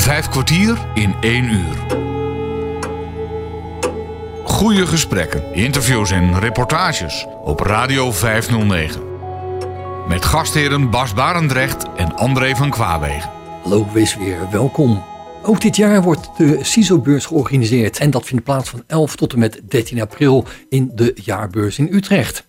Vijf kwartier in één uur. Goede gesprekken, interviews en reportages op Radio 509. Met gastheren Bas Barendrecht en André van Kwaabegen. Hallo, wees weer welkom. Ook dit jaar wordt de CISO-beurs georganiseerd en dat vindt plaats van 11 tot en met 13 april in de jaarbeurs in Utrecht.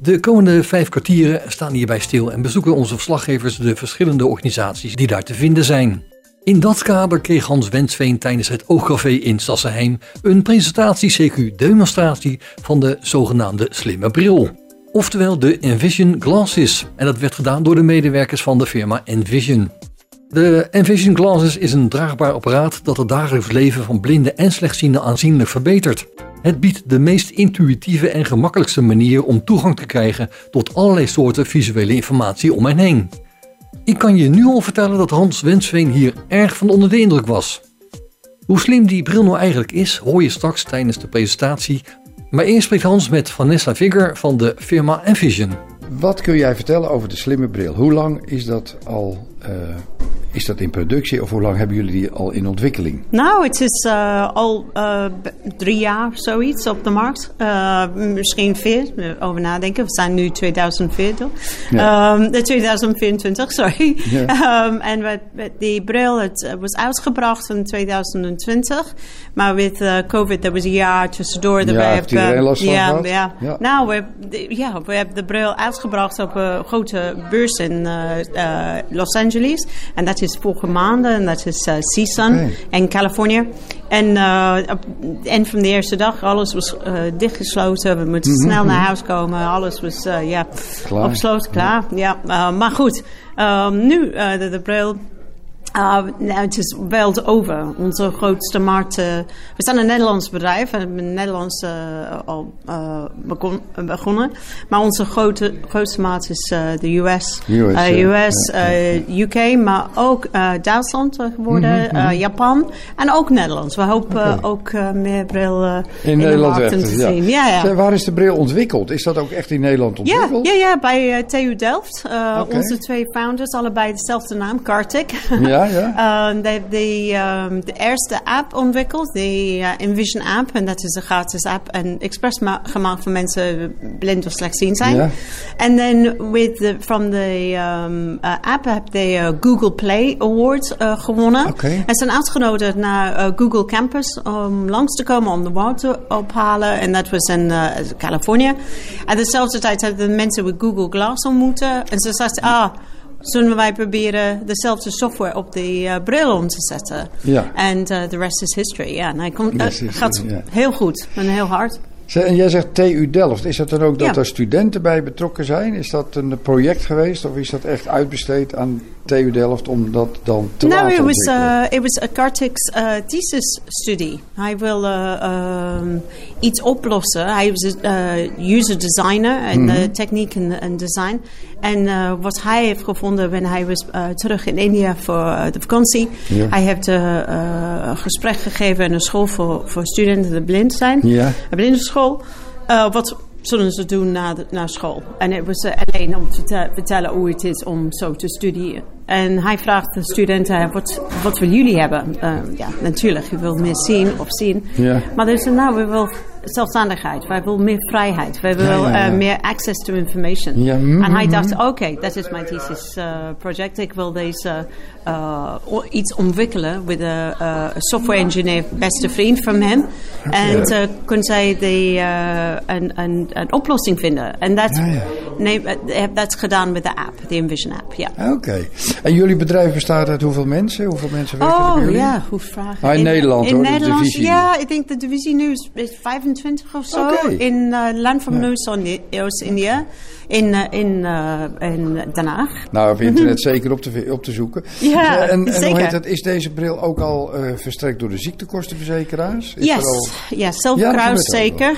De komende vijf kwartieren staan hierbij stil en bezoeken onze verslaggevers de verschillende organisaties die daar te vinden zijn. In dat kader kreeg Hans Wensveen tijdens het Oogcafé in Sassenheim een presentatie CQ-demonstratie van de zogenaamde slimme bril. Oftewel de Envision Glasses. En dat werd gedaan door de medewerkers van de firma Envision. De Envision Glasses is een draagbaar apparaat dat het dagelijks leven van blinden en slechtzienden aanzienlijk verbetert. Het biedt de meest intuïtieve en gemakkelijkste manier om toegang te krijgen tot allerlei soorten visuele informatie om hen heen. Ik kan je nu al vertellen dat Hans Wensveen hier erg van onder de indruk was. Hoe slim die bril nou eigenlijk is, hoor je straks tijdens de presentatie. Maar eerst spreekt Hans met Vanessa Vigger van de firma Envision. Wat kun jij vertellen over de slimme bril? Hoe lang is dat al uh, is dat in productie of hoe lang hebben jullie die al in ontwikkeling? Nou, het is uh, al uh, drie jaar zoiets op de markt. Uh, misschien vier, over nadenken. We zijn nu 2040. Ja. Um, 2024, sorry. Ja. Um, en wat, die bril het was uitgebracht in 2020. Maar met COVID, er was een jaar tussendoor. Ja, heeft iedereen last van ja, ja, ja. Nou, we, ja, we hebben de bril uitgebracht op een grote beurs in Los Angeles. En dat is vorige maanden. En dat is uh, CSUN okay. in Californië. En, uh, en van de eerste dag, alles was uh, dichtgesloten. We moeten mm -hmm. snel naar huis komen. Alles was ja, klaar. opgesloten, klaar. Ja. ja maar goed, um, nu de, de bril uh, nou, het is wel over. Onze grootste markt. Uh, we zijn een Nederlands bedrijf. We hebben Nederlands uh, al begon, begonnen. Maar onze grote, grootste markt is de US. US, US ja. UK, maar ook Duitsland geworden, mm -hmm. Japan en ook Nederlands. We hopen okay. ook meer bril in, in Nederland te ja. zien. Ja, ja. Waar is de bril ontwikkeld? Is dat ook echt in Nederland ontwikkeld? Ja, ja, ja bij TU Delft. Okay. Onze twee founders, allebei dezelfde naam, Kartik. Ja. Ja, de, de, um, de, eerste app ontwikkeld, de uh, Envision app. En dat is een gratis app en expres gemaakt voor mensen blind of slechtziend zijn. En dan with the, from the um, uh, app heb de Google Play Award gewonnen. Okay. En zijn uitgenodigd naar Google Campus om langs te komen om de award te ophalen. En dat was in Californië. En dezelfde tijd hebben de mensen met Google Glass ontmoeten. En ze zeiden, ah zullen wij proberen dezelfde software op de uh, bril om te zetten. Ja. En uh, the rest is history. Ja, en hij komt, uh, gaat heel goed en heel hard. En jij zegt TU Delft. Is dat dan ook dat ja. er studenten bij betrokken zijn? Is dat een project geweest of is dat echt uitbesteed aan TU Delft om dat dan te no, laten it was, uh, it was a Kartik's uh, thesis study. Hij wil uh, um, iets oplossen. Hij was een user designer en mm -hmm. techniek en, en design. En wat hij heeft gevonden wanneer hij was terug in India voor de vakantie. Ja. Hij heeft een gesprek gegeven in een school voor, voor studenten die blind zijn. Ja. Een blindenschool. wat zullen ze doen na, de, na school. En het was uh, alleen om te vertellen hoe het is om zo te studeren. En hij vraagt de studenten, wat, wat willen jullie hebben? Uh, ja, natuurlijk, je wil meer zien of zien. Ja. Maar ze zei, nou, we willen zelfstandigheid. Wij willen meer vrijheid. Wij willen ja, ja, uh, meer access to information. Ja, mm, en hij dacht, oké, okay, dat is mijn thesis project. Ik wil deze iets ontwikkelen met een software engineer, beste vriend van hem. En uh, kon zij de, een, een, een oplossing vinden. En dat is gedaan met de app, de Envision app. Ja. Oké. Okay. En jullie bedrijf bestaat uit hoeveel mensen? Hoeveel mensen werken oh, er jullie? ja, goed vragen. Ah, in, in, Nederland in hoor, Nederland, de divisie. Ja, ik denk de divisie nu is, is 25 of zo. Okay. In uh, land van ja. Oost-India. In, uh, in, uh, in Den Haag. Nou, op internet zeker op te, op te zoeken. Ja, en, en zeker. hoe heet het? Is deze bril ook al verstrekt door de ziektekostenverzekeraars? Is yes, al... yes, zelfkruis ja, zeker.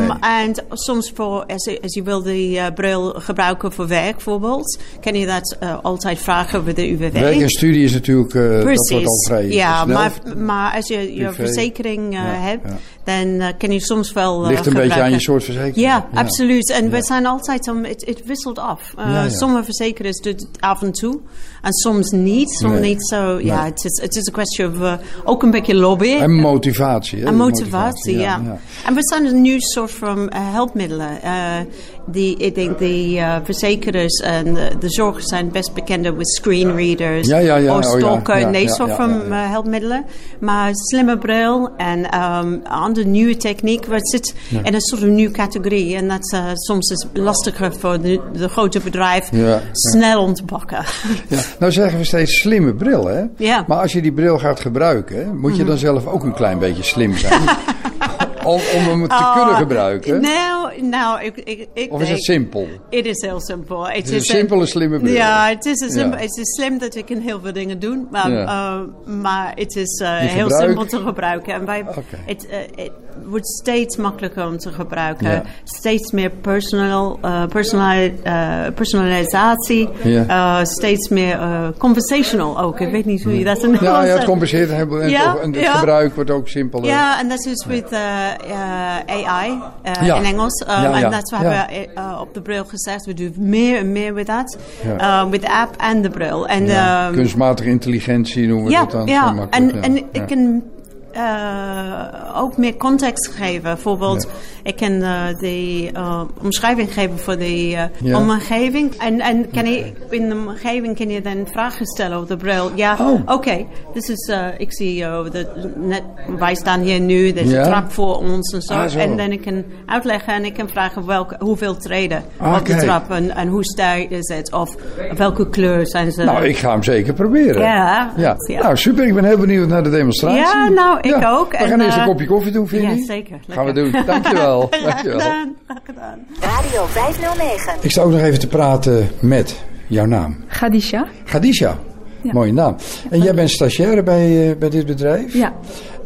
Um. En soms voor, als, als je wil die bril gebruiken voor werk bijvoorbeeld, kan je dat altijd vragen over de UWV. Werk en studie is natuurlijk, dat wordt al vrij Ja, maar, maar als je je verzekering hebt, dan kan je soms wel Ligt een beetje aan je soort verzekering. Ja, absoluut. En we zijn altijd, om, het, wisselt af. Sommige verzekeraars doen het af en toe. En soms niet. Soms Nee. niet zo. Ja, het is, het is een kwestie van ook een beetje lobbyen. En motivatie. Hè? En motivatie, ja. ja. En we zijn een nieuw soort van uh, hulpmiddelen. Uh, die, ik denk die uh, verzekeraars en de, de zorgers zijn best bekend met screenreaders. Ja, ja, ja. Oh, ja, soort van hulpmiddelen. Maar slimme bril en um, andere nieuwe techniek. Het zit in een soort van nieuwe categorie. En dat soms is lastiger voor de, de grote bedrijf snel om te pakken. Ja. Nou zeggen we steeds slimme bril, hè? Ja. Maar als je die bril gaat gebruiken, moet je Mhm. dan zelf ook een klein beetje slim zijn. om, om hem te Oh, kunnen gebruiken. Nou, nou ik, ik, ik Of is het simpel? Het is heel simpel. Het is een simpele, slimme bril. Ja, het is, simpel, het is slim dat we kunnen heel veel dingen doen, maar, Ja. uh, maar het is uh, Die heel gebruik- simpel te gebruiken. En wij, het, uh, het wordt steeds makkelijker om te gebruiken. Ja. Steeds meer personal, uh, personali- uh, personalisatie, Ja. uh, steeds meer conversational ook. Ik weet niet hoe je dat in Ja, Nederlands ja, het compenseert en, het- Ja, en het gebruik wordt ook simpeler. Ja, en dat is met uh, uh, AI Ja. in Engels. En dat we hebben uh, op de bril gezegd. We doen meer en meer met dat. Met de app en de bril. En, um, Kunstmatige intelligentie noemen we dat dan. ja. En, ik kan uh, ook meer context geven. Bijvoorbeeld, ik kan uh, de uh, omschrijving geven voor de Ja. omgeving. En, en kan ik, in de omgeving kan je dan vragen stellen op de bril. Ja, Oh. oké. Dit is, ik zie de, net, wij staan hier nu. Er is Ja. een trap voor ons en zo. Ah, zo. En dan ik kan uitleggen en ik kan vragen welke, hoeveel treden Ah, op de trap. En, en hoe sterk is het? Of welke kleur zijn ze? Nou, ik ga hem zeker proberen. Ja. ja. Ja. Nou, super. Ik ben heel benieuwd naar de demonstratie. Ja, nou, ik Ja. ook. We En, gaan eerst een eh, kopje koffie doen, vind je Ja, zeker. Gaan we doen. Dankjewel. Dankjewel. gedaan. Gedaan. Radio 509. Ik sta ook nog even te praten met jouw naam. Gadisha. Gadisha. Ja. Mooie naam. En jij bent stagiaire bij, eh, bij dit bedrijf? Ja.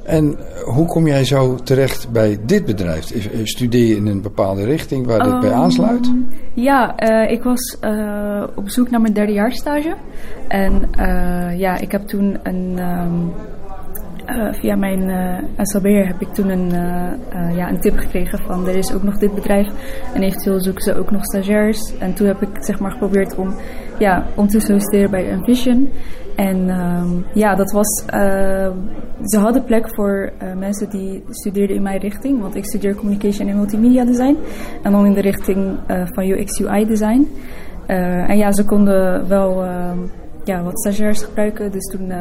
En hoe kom jij zo terecht bij dit bedrijf? Eh, Studeer je in een bepaalde richting waar dit bij Ehm, aansluit? Ja, eh, ik was eh, op zoek naar mijn derdejaarstage. En eh, ja, ik heb toen een... ehm, eh, via mijn eh SLB'er heb ik toen een, eh, ja, een tip gekregen van er is ook nog dit bedrijf en eventueel zoeken ze ook nog stagiairs. En toen heb ik zeg maar geprobeerd om, ja, om te solliciteren bij Envision. En ehm, ja, dat was, ze hadden plek voor mensen die studeerden in mijn richting, want ik studeer communication en multimedia design. En dan in de richting van UX UI design. En ja, ze konden wel ehm, ja, wat stagiairs gebruiken, dus toen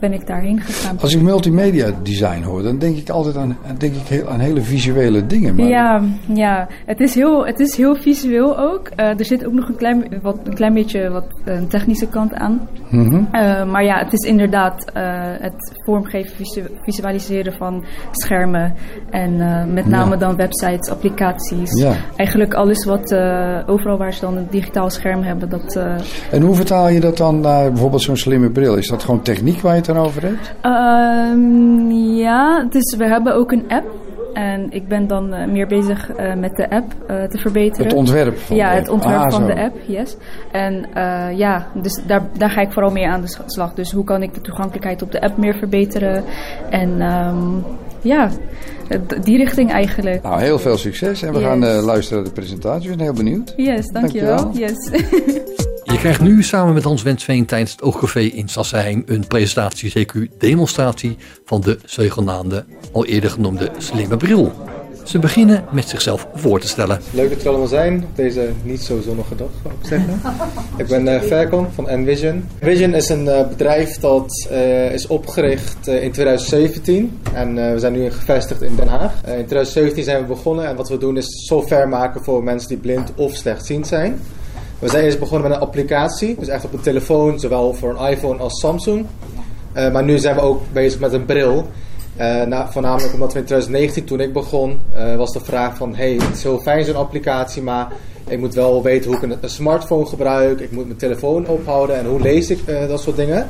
ben ik daarheen gegaan. Als ik multimedia design hoor, dan denk ik altijd aan, denk ik heel, aan hele visuele dingen. Maar Ja, ja. Het, is heel, het is heel visueel ook. Eh, er zit ook nog een klein, wat, een klein beetje wat een technische kant aan. Mhm. Eh, maar ja, het is inderdaad eh, het vormgeven, visu- visualiseren van schermen. En met name Ja. dan websites, applicaties. Ja. Eigenlijk alles wat overal waar ze dan een digitaal scherm hebben. Dat, En hoe vertaal je dat dan naar bijvoorbeeld zo'n slimme bril? Is dat gewoon techniek waar je het dan over hebt? Um, ja, dus we hebben ook een app. En ik ben dan uh, meer bezig uh, met de app uh, te verbeteren. Het ontwerp van Ja, de het ontwerp ah, van zo. de app, yes. En ja, dus daar, daar ga ik vooral mee aan de slag. Dus hoe kan ik de toegankelijkheid op de app meer verbeteren? En um, ja, die richting eigenlijk. Nou, heel veel succes. En we Yes. gaan luisteren naar de presentatie. Ik ben heel benieuwd. Yes, dankjewel. Dankjewel. Yes. Je krijgt nu samen met Hans Wensveen tijdens het Oogcafé in Sassenheim een presentatie, CQ demonstratie van de zogenaamde, al eerder genoemde slimme bril. Ze beginnen met zichzelf voor te stellen. Leuk dat jullie allemaal zijn op deze niet zo zonnige dag, zou ik zeggen. ik ben uh, van Envision. Envision is een uh, bedrijf dat uh, is opgericht in 2017 en we zijn nu gevestigd in Den Haag. in 2017 zijn we begonnen en wat we doen is software maken voor mensen die blind of slechtziend zijn. We zijn eerst begonnen met een applicatie, dus echt op een telefoon, zowel voor een iPhone als Samsung. Uh, maar nu zijn we ook bezig met een bril. Uh, nou, voornamelijk omdat we in 2019, toen ik begon, uh, was de vraag van... hey, het is heel fijn zo'n applicatie, maar ik moet wel weten hoe ik een, een, smartphone gebruik. Ik moet mijn telefoon ophouden en hoe lees ik dat soort dingen.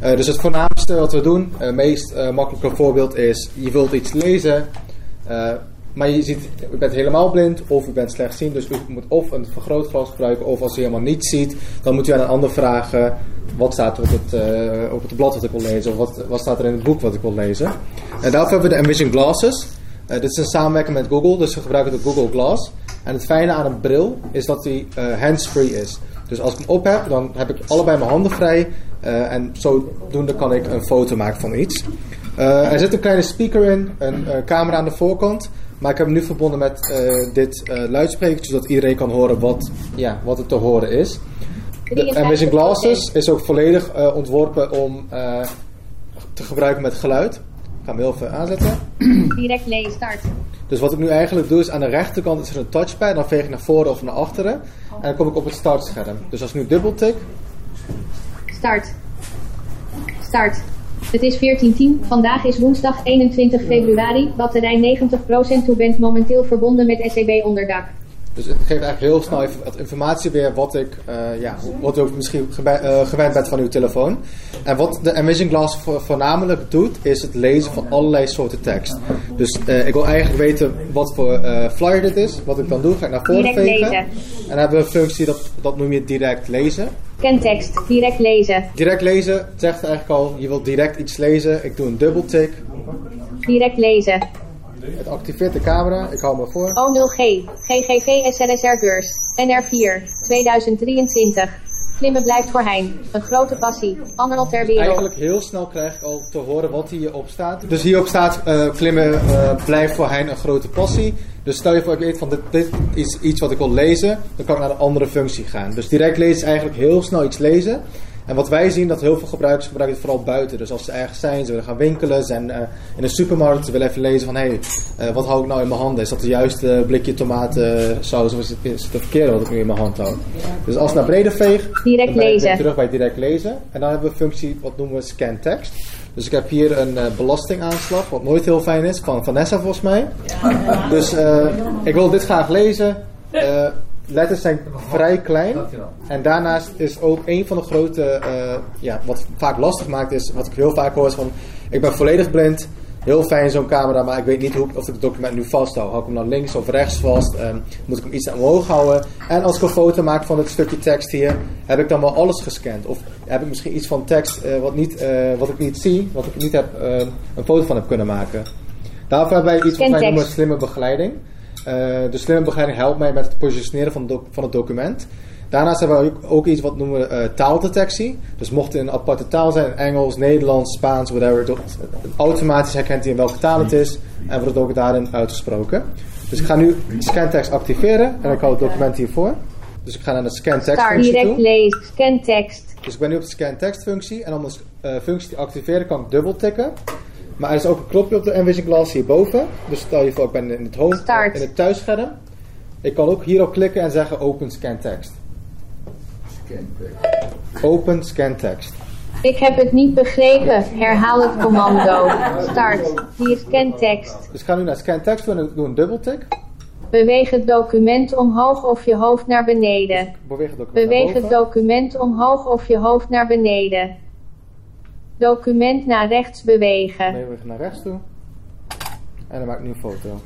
dus het voornaamste wat we doen, het meest makkelijke voorbeeld is... je wilt iets lezen, maar je, ziet, u bent helemaal blind of u bent slechtziend. Dus u moet of een vergrootglas gebruiken of als u helemaal niet ziet... dan moet u aan een ander vragen wat staat er op het, uh, op het blad wat ik wil lezen, of wat, wat staat er in het boek wat ik wil lezen. En daarvoor hebben we de Envision Glasses. Uh, dit is een samenwerking met Google, dus we gebruiken de Google Glass. En het fijne aan een bril is dat die uh, hands-free is. Dus als ik hem op heb, dan heb ik allebei mijn handen vrij. en zodoende kan ik een foto maken van iets. er zit een kleine speaker in, een camera aan de voorkant. Maar ik heb hem nu verbonden met dit luidspreker, zodat iedereen kan horen wat, ja, wat er te horen is. De Vision Glasses is ook volledig uh, ontworpen om uh, te gebruiken met geluid. Ik ga hem heel even aanzetten. Direct lezen, start. Dus wat ik nu eigenlijk doe is aan de rechterkant is er een touchpad. Dan veeg ik naar voren of naar achteren. En dan kom ik op het startscherm. Dus als ik nu dubbel tik. Start. Start. Het is 14.10. Vandaag is woensdag 21 februari. Batterij 90%. U bent momenteel verbonden met SEB onderdak. Dus het geeft eigenlijk heel snel informatie weer wat ik, uh, ja, wat u ook misschien uh, gewend bent van uw telefoon. En wat de Amazing Glass voornamelijk doet, is het lezen van allerlei soorten tekst. Dus uh, ik wil eigenlijk weten wat voor flyer dit is. Wat ik dan doe, ga ik naar voren direct vegen. Lezen. En dan hebben we een functie, dat, dat noem je direct lezen. Kentekst, direct lezen. Direct lezen, zegt eigenlijk al, je wilt direct iets lezen. Ik doe een dubbeltik. Direct lezen. Het activeert de camera. Ik hou me voor. O0G. GGV SLSR beurs. NR4. 2023. Klimmen blijft voor Hein. Een grote passie. Anderhalf ter wereld. Eigenlijk heel snel krijg ik al te horen wat hierop staat. Dus hierop staat uh, klimmen uh, blijft voor Hein een grote passie. Dus stel je voor, ik weet van dit, dit, is iets wat ik wil lezen. Dan kan ik naar een andere functie gaan. Dus direct lezen is eigenlijk heel snel iets lezen. En wat wij zien, dat heel veel gebruikers gebruiken het vooral buiten. Dus als ze ergens zijn, ze willen gaan winkelen, zijn uh, in een supermarkt, ze willen even lezen van... hé, hey, uh, wat hou ik nou in mijn handen? Is dat de juiste blikje tomatensaus of is het, is het de verkeerde wat ik nu in mijn hand hou? Dus als naar beneden veeg, direct dan ben lezen. ik terug bij direct lezen. En dan hebben we een functie, wat noemen we scan text. Dus ik heb hier een uh, belastingaanslag, wat nooit heel fijn is, van Vanessa volgens mij. Dus ik wil dit graag lezen letters zijn vrij klein. En daarnaast is ook een van de grote, uh, ja, wat vaak lastig maakt, is wat ik heel vaak hoor, is van: ik ben volledig blind. Heel fijn zo'n camera, maar ik weet niet hoe, of ik het document nu vasthoud. Hou ik hem dan links of rechts vast? Um, moet ik hem iets omhoog houden? En als ik een foto maak van het stukje tekst hier, heb ik dan wel alles gescand? Of heb ik misschien iets van tekst uh, wat, niet, uh, wat ik niet zie, wat ik niet heb, een foto van heb kunnen maken? Daarvoor hebben wij iets wat wij noemen slimme begeleiding. Uh, de slimme begeleiding helpt mij met het positioneren van, van het document. Daarnaast hebben we ook, iets wat noemen we uh, taaldetectie. Dus mocht het een aparte taal zijn, Engels, Nederlands, Spaans, whatever, dat, automatisch herkent hij in welke taal het is en wordt het ook daarin uitgesproken. Dus ik ga nu scantext activeren en ik hou het document hiervoor. Dus ik ga naar de scantext functie direct lees, scantext. Dus ik ben nu op de scantext functie en om de uh, functie te activeren kan ik dubbel tikken. Maar er is ook een knopje op de Envision Glass hierboven. Dus stel je voor, ik ben in het hoofd, Start. in het thuisscherm. Ik kan ook hierop klikken en zeggen open scan text. Scan text. Open scan text. Ik heb het niet begrepen. Herhaal het commando. Start. Hier scan text. Dus ik ga nu naar scan text en doe een dubbeltik. Beweeg het document omhoog of je hoofd naar beneden. Beweeg het document, Beweeg het document omhoog of je hoofd naar beneden. Document naar rechts bewegen. Bewegen naar rechts toe. En dan maak ik nu een foto.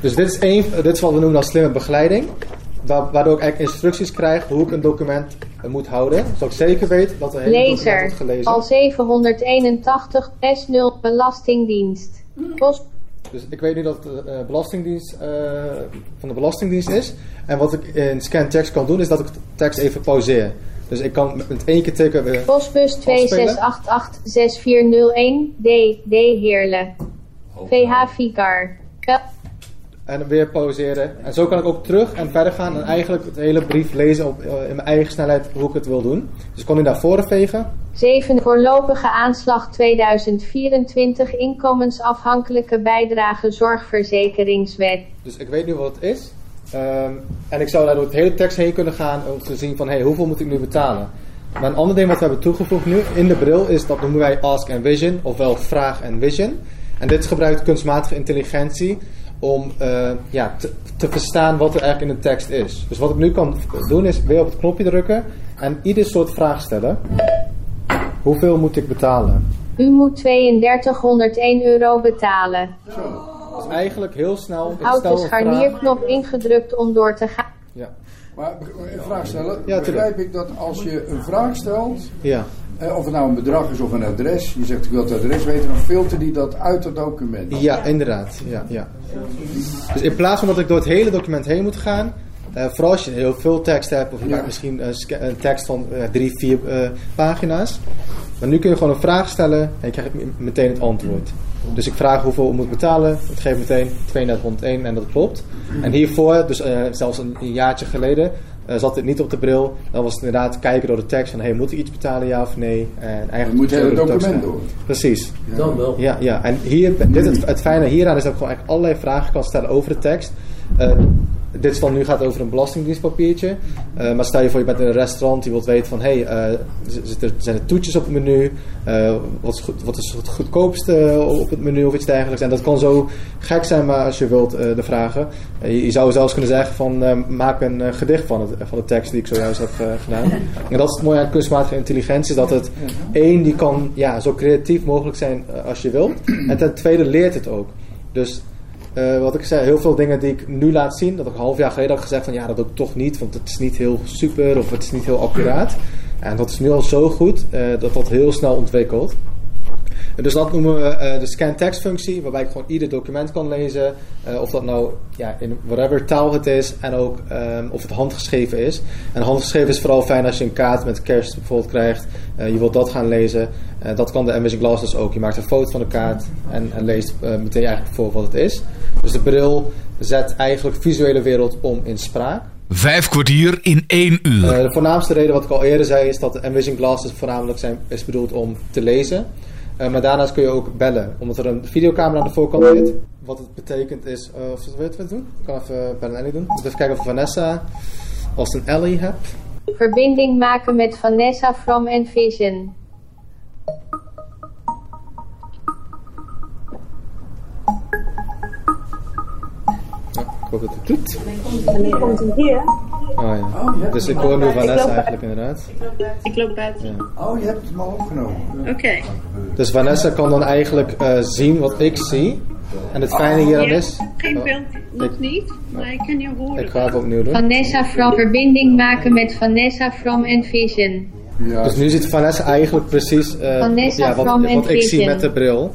Dus dit is, één, dit is wat we noemen als slimme begeleiding. Waardoor ik eigenlijk instructies krijg hoe ik een document moet houden. Zodat ik zeker weet dat er hele Lezer, document wordt gelezen. al 781 S0 Belastingdienst. Post dus ik weet nu dat de uh, belastingdienst uh, van de Belastingdienst is. En wat ik in scan text kan doen, is dat ik de tekst even pauzeer. Dus ik kan met één keer tikken weer. Postbus 26886401 D, D Heerlen. VH Vicar. En weer pauzeren. En zo kan ik ook terug en verder gaan en eigenlijk het hele brief lezen op, uh, in mijn eigen snelheid hoe ik het wil doen. Dus ik kon nu naar voren vegen. 7. Voorlopige aanslag 2024 inkomensafhankelijke bijdrage zorgverzekeringswet. Dus ik weet nu wat het is. Um, en ik zou daar door het hele tekst heen kunnen gaan om te zien van hey, hoeveel moet ik nu betalen. Maar een ander ding wat we hebben toegevoegd nu in de bril is dat noemen wij Ask and Vision, ofwel Vraag en Vision. En dit gebruikt kunstmatige intelligentie om uh, ja, te, te, verstaan wat er eigenlijk in de tekst is. Dus wat ik nu kan doen is weer op het knopje drukken en ieder soort vraag stellen. Hoeveel moet ik betalen? U moet 3201 euro betalen. Eigenlijk heel snel. Houd de scharnierknop ingedrukt om door te gaan. Ja. Maar een vraag stellen, Ja, begrijp ik dat als je een vraag stelt, Ja. eh, of het nou een bedrag is of een adres, je zegt ik wil het adres weten, dan filter die dat uit het document. Ja, inderdaad. Ja, ja. Dus in plaats van dat ik door het hele document heen moet gaan, eh, vooral als je heel veel tekst hebt, of je maakt misschien een, sca- een tekst van eh, drie, vier eh, pagina's. Maar nu kun je gewoon een vraag stellen en je krijgt meteen het antwoord. Dus ik vraag hoeveel ik moet betalen, ik geef meteen 3201 en dat klopt. En hiervoor, dus eh, zelfs een, een jaartje geleden, eh, zat dit niet op de bril. Dan was het inderdaad kijken door de tekst van, hey, moet ik iets betalen, ja of nee? En eigenlijk Je moet het de tekst document door. Precies. Dan wel. Ja, ja. en hier, dit, het, het fijne hieraan is dat ik gewoon eigenlijk allerlei vragen kan stellen over de tekst. Eh, dit dan nu gaat over een belastingdienstpapiertje. Eh, maar stel je voor, je bent in een restaurant, je wilt weten van, hé, hey, eh, er, zijn er toetjes op het menu? Eh, wat, is goed, wat is het goedkoopste op het menu of iets dergelijks? En dat kan zo gek zijn, maar als je wilt de vragen. Je, je zou zelfs kunnen zeggen van, maak een gedicht van, het, van de tekst die ik zojuist heb gedaan. En dat is het mooie aan kunstmatige intelligentie, dat het één, die kan ja, zo creatief mogelijk zijn als je wilt. En ten tweede leert het ook. Dus eh, wat ik zei, heel veel dingen die ik nu laat zien, dat ik een half jaar geleden had gezegd van ja, dat doe ik toch niet, want het is niet heel super of het is niet heel accuraat. En dat is nu al zo goed eh, dat dat heel snel ontwikkelt. Dus dat noemen we eh, de scan text functie, waarbij ik gewoon ieder document kan lezen. of dat nou ja, in whatever taal het is en ook ehm, of het handgeschreven is. En handgeschreven is vooral fijn als je een kaart met kerst bijvoorbeeld krijgt. je wilt dat gaan lezen. Dat kan de Imaging Glass ook. Je maakt een foto van de kaart en, en leest meteen eigenlijk voor wat het is. Dus de bril zet eigenlijk visuele wereld om in spraak. Vijf kwartier in één uur. Eh, de voornaamste reden, wat ik al eerder zei, is dat de Envision Glasses voornamelijk zijn, is bedoeld om te lezen. Eh, maar daarnaast kun je ook bellen, omdat er een videocamera aan de voorkant zit. Wat het betekent is, uh, of weet je wat doen? Ik kan even bellen en Ellie doen. Dus even kijken of Vanessa als een Ellie heb. Verbinding maken met Vanessa from Envision. Hoop dat het doet. En die komt hem hier. Oh ja. Dus ik hoor nu Vanessa eigenlijk inderdaad. Ik loop buiten. Ja. Oh, je hebt het al opgenomen. Oké. Dus Vanessa kan dan eigenlijk eh, zien wat ik zie. En het fijne hieraan is... Geen Oh, beeld, nog niet, maar ik kan je horen. Ik ga even opnieuw doen. Vanessa from verbinding maken met Vanessa from Envision. Ja, Dus nu ziet Vanessa eigenlijk precies eh, Vanessa ja, wat, from wat ik zie met de bril.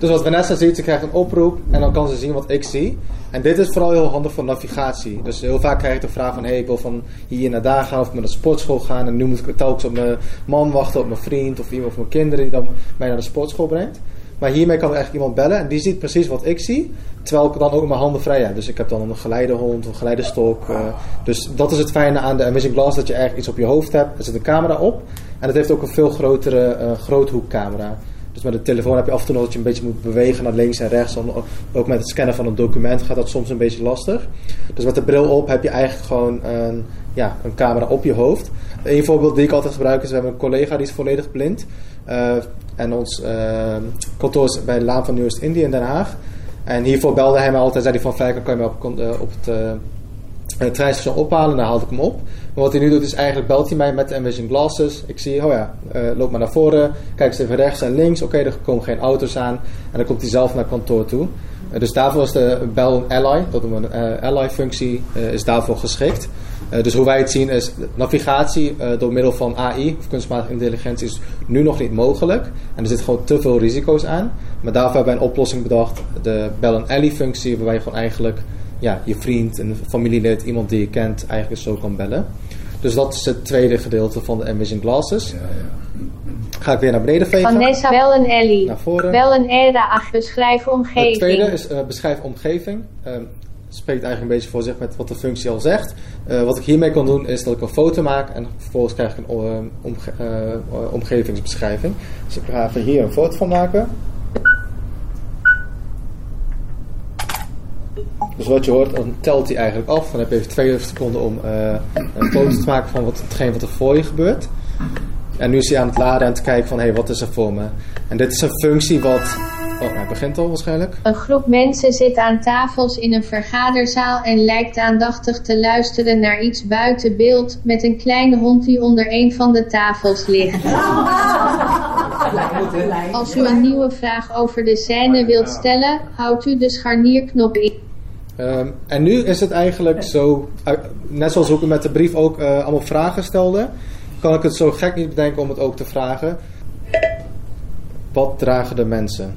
Dus wat Vanessa ziet, ze krijgt een oproep en dan kan ze zien wat ik zie. En dit is vooral heel handig voor navigatie. Dus heel vaak krijg ik de vraag van, hey, ik wil van hier naar daar gaan of naar de sportschool gaan. En nu moet ik telkens op mijn man wachten, op mijn vriend of iemand of mijn kinderen die dan mij naar de sportschool brengt. Maar hiermee kan er eigenlijk iemand bellen en die ziet precies wat ik zie. Terwijl ik dan ook mijn handen vrij heb. Dus ik heb dan een geleidehond, een geleidestok. eh, dus dat is het fijne aan de Amazing Glass, dat je eigenlijk iets op je hoofd hebt. Er zit een camera op. En het heeft ook een veel grotere eh, groothoekcamera. Dus met de telefoon heb je af en toe nog dat je een beetje moet bewegen naar links en rechts. Ook- met het scannen van een document gaat dat soms een beetje lastig. Dus met de bril op heb je eigenlijk gewoon een, ja, een camera op je hoofd. Een voorbeeld die ik altijd gebruik is, we hebben een collega die is volledig blind. Eh, en ons eh, kantoor is bij de Laan van Nieuwest-Indië in Den Haag. En hiervoor belde hij me altijd, zei hij van Fijker, kan je me op, eh, op het eh, het treinstation ophalen, dan haalde ik hem op. Wat hij nu doet is eigenlijk belt hij mij met de Envision Glasses. Ik zie, oh ja, eh, loop maar naar voren, kijk eens even rechts en links. Oké, er komen geen auto's aan. En dan komt hij zelf naar kantoor toe. Eh, dus daarvoor is de bel ally, dat noemen we een eh, ally functie, is daarvoor geschikt. Dus hoe wij het zien is, navigatie door middel van AI, of kunstmatige intelligentie, is nu nog niet mogelijk. En er zitten gewoon te veel risico's aan. Maar daarvoor hebben wij een oplossing bedacht, de bel en ally functie, waarbij je gewoon eigenlijk ja, je vriend, een familielid, iemand die je kent, eigenlijk zo kan bellen. Dus dat is het tweede gedeelte van de Envision Glasses. Ga ik weer naar beneden vegen. Vanessa wel een Ellie. Naar voren. Wel een Era ach beschrijf Het omgeving. tweede is eh, beschrijf omgeving. Ehm, spreekt eigenlijk een beetje voor zich met wat de functie al zegt. Eh, wat ik hiermee kan doen is dat ik een foto maak en vervolgens krijg ik een eh, omge- eh, eh, omgevingsbeschrijving. Dus ik ga even hier een foto van maken. Dus wat je hoort, dan telt hij eigenlijk af. Dan heb je even twee seconden om eh, een foto te maken van wat, hetgeen wat er voor je gebeurt. En nu is hij aan het laden en te kijken van, hé, hey, wat is er voor me? En dit is een functie wat... Oh, hij begint al waarschijnlijk. Een groep mensen zit aan tafels in een vergaderzaal en lijkt aandachtig te luisteren naar iets buiten beeld met een kleine hond die onder een van de tafels ligt. Als u een nieuwe vraag over de scène wilt stellen, houdt u de scharnierknop in. Ehm, en nu is het eigenlijk zo, uit- net zoals ik met de brief ook uh, allemaal vragen stelde, kan ik het zo gek niet bedenken om het ook te vragen. Wat dragen de mensen?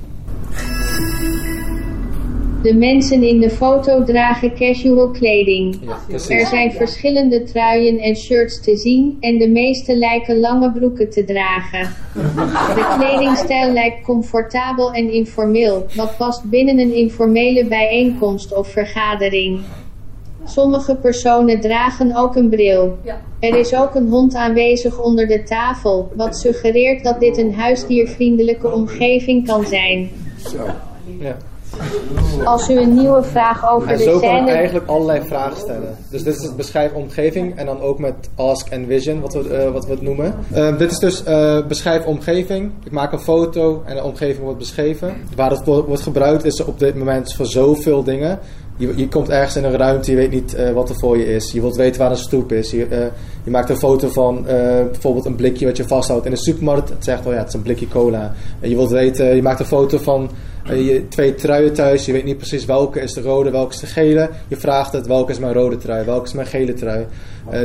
De mensen in de foto dragen casual kleding. Ja, er zijn verschillende truien en shirts te zien en de meeste lijken lange broeken te dragen. De kledingstijl lijkt comfortabel en informeel, wat past binnen een informele bijeenkomst of vergadering. Sommige personen dragen ook een bril. Er is ook een hond aanwezig onder de tafel, wat suggereert dat dit een huisdiervriendelijke omgeving kan zijn. Ja. Als u een nieuwe vraag over En de zo kan ik scène... eigenlijk allerlei vragen stellen. Dus dit is het beschrijf omgeving en dan ook met ask en vision, wat we, eh, wat we het noemen. Eh, dit is dus eh, beschrijf omgeving. Ik maak een foto en de omgeving wordt beschreven. Waar het wo- wordt gebruikt is op dit moment voor zoveel dingen. Je, je komt ergens in een ruimte, je weet niet eh, wat er voor je is. Je wilt weten waar een stoep is. Je, eh, je maakt een foto van eh, bijvoorbeeld een blikje wat je vasthoudt in de supermarkt. Het zegt, oh ja, het is een blikje cola. En je wilt weten, je maakt een foto van je twee truien thuis. Je weet niet precies welke is de rode, welke is de gele. Je vraagt het, welke is mijn rode trui, welke is mijn gele trui.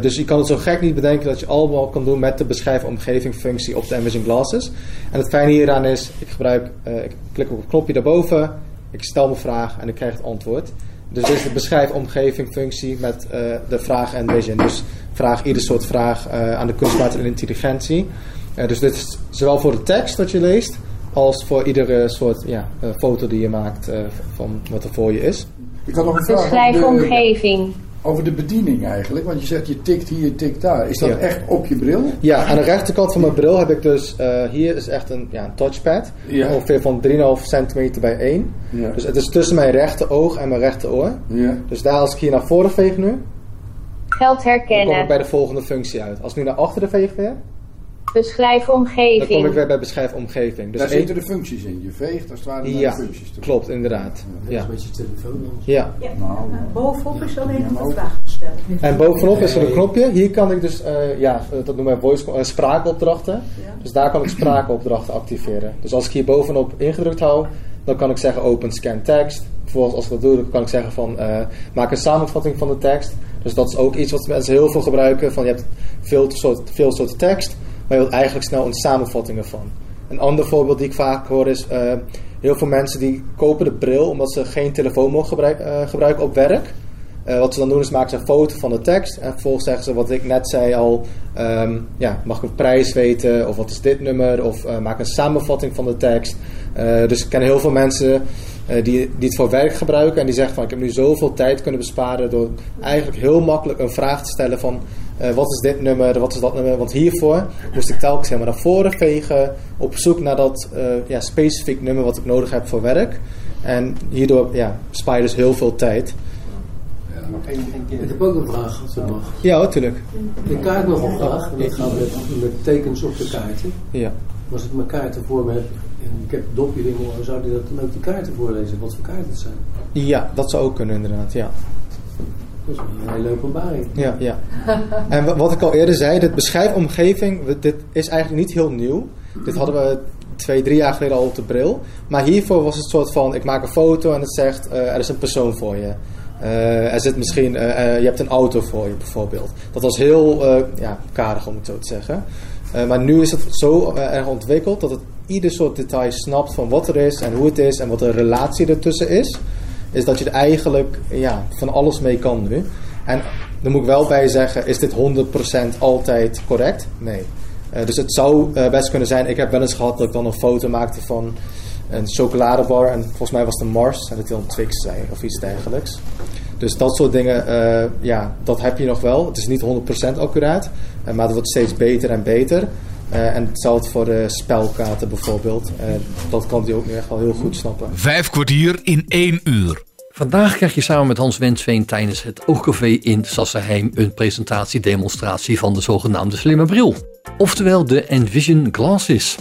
Dus je kan het zo gek niet bedenken dat je allemaal kan doen met de beschrijf omgeving functie op de Envision Glasses. En het fijne hieraan is, ik gebruik, ik klik op het knopje daarboven, ik stel mijn vraag en ik krijg het antwoord. Dus dit is de beschrijf omgeving functie met eh, de vraag en vision. Dus vraag ieder soort vraag eh, aan de kunstmatige intelligentie. Eh, dus dit is zowel voor de tekst dat je leest, als voor iedere soort ja, foto die je maakt eh, van wat er voor je is. Ik had nog een vraag Beschrijf omgeving. Over de bediening eigenlijk. Want je zegt je tikt hier, je tikt daar. Is dat Ja. echt op je bril? Ja, aan de rechterkant van mijn bril heb ik dus, eh, hier is echt een, ja, een touchpad. Ja. Ongeveer van 3,5 centimeter bij 1. Ja. Dus het is tussen mijn rechteroog en mijn rechteroor. Ja. Dus daar als ik hier naar voren veeg nu, Geld dan kom ik herkennen. bij de volgende functie uit. Als ik nu naar achteren veeg weer, Beschrijf dan kom ik omgeving. weer bij beschrijf omgeving. Dus Daar zitten de functies in. Je veegt als het ware Ja, de functies toe. klopt, inderdaad. Ja. Met je telefoon dan. Ja. Nou, Bovenop is alleen Ja, nog een vraag te stellen. En bovenop is er een knopje. Hier kan ik dus, eh, ja, eh, dat noemen wij voice, eh, spraakopdrachten. Dus daar kan ik spraakopdrachten activeren. Dus als ik hier bovenop ingedrukt hou, dan kan ik zeggen open scan text. Vervolgens als ik dat doe, dan kan ik zeggen van eh, maak een samenvatting van de tekst. Dus dat is ook iets wat mensen heel veel gebruiken. Van je hebt veel, soort, veel soorten tekst, maar je wilt eigenlijk snel een samenvatting ervan. Een ander voorbeeld die ik vaak hoor is, eh, heel veel mensen die kopen de bril omdat ze geen telefoon mogen gebruik- eh, gebruiken op werk. Eh, wat ze dan doen is maken ze een foto van de tekst. En vervolgens zeggen ze wat ik net zei al. ehm, ja, mag ik een prijs weten? Of wat is dit nummer? Of maak een samenvatting van de tekst. Dus ik ken heel veel mensen die, die het voor werk gebruiken. En die zeggen van ik heb nu zoveel tijd kunnen besparen. Door eigenlijk heel makkelijk een vraag te stellen van... eh, wat is dit nummer? Wat is dat nummer? Want hiervoor moest ik telkens helemaal naar voren vegen. Op zoek naar dat eh, ja, specifiek nummer wat ik nodig heb voor werk. En hierdoor ja, spaar je dus heel veel tijd. Ik heb ook een vraag, als het mag. Ja, natuurlijk. De kaart nog een vraag. En dat gaat met, met tekens op de kaarten. Ja. Als ik mijn kaarten voor me heb ik heb dopje erin, dan zou die dat dan ook die kaarten voorlezen? Wat voor kaarten het zijn? ja, dat zou ook kunnen inderdaad. Ja. Dat is een hele openbaring. Ja, ja. En wa- wat ik al eerder zei, dit beschrijfomgeving, dit is eigenlijk niet heel nieuw. Dit hadden we twee, drie jaar geleden al op de bril. Maar hiervoor was het soort van, ik maak een foto en het zegt, eh, er is een persoon voor je. Eh, er zit misschien, eh, je hebt een auto voor je bijvoorbeeld. Dat was heel ja, karig om het zo te zeggen. Maar nu is het zo erg ontwikkeld dat het ieder soort detail snapt van wat er is en hoe het is en wat de relatie ertussen is. Is dat je eigenlijk ja, van alles mee kan nu. En dan moet ik wel bij zeggen, is dit 100% altijd correct? Nee. Eh, dus het zou eh, best kunnen zijn, ik heb wel eens gehad dat ik dan een foto maakte van een chocoladebar. En volgens mij was een Mars en dat wil een Twix of iets dergelijks. Dus dat soort dingen, eh, ja, dat heb je nog wel. Het is niet 100% accuraat, maar het wordt steeds beter en beter. Eh, en hetzelfde voor de spelkaarten bijvoorbeeld. Eh, dat kan hij ook nu echt wel heel goed snappen. Vijf kwartier in één uur. Vandaag krijg je samen met Hans Wensveen tijdens het Oogcafé in Sassenheim een presentatie-demonstratie van de zogenaamde slimme bril. Oftewel de Envision Glasses.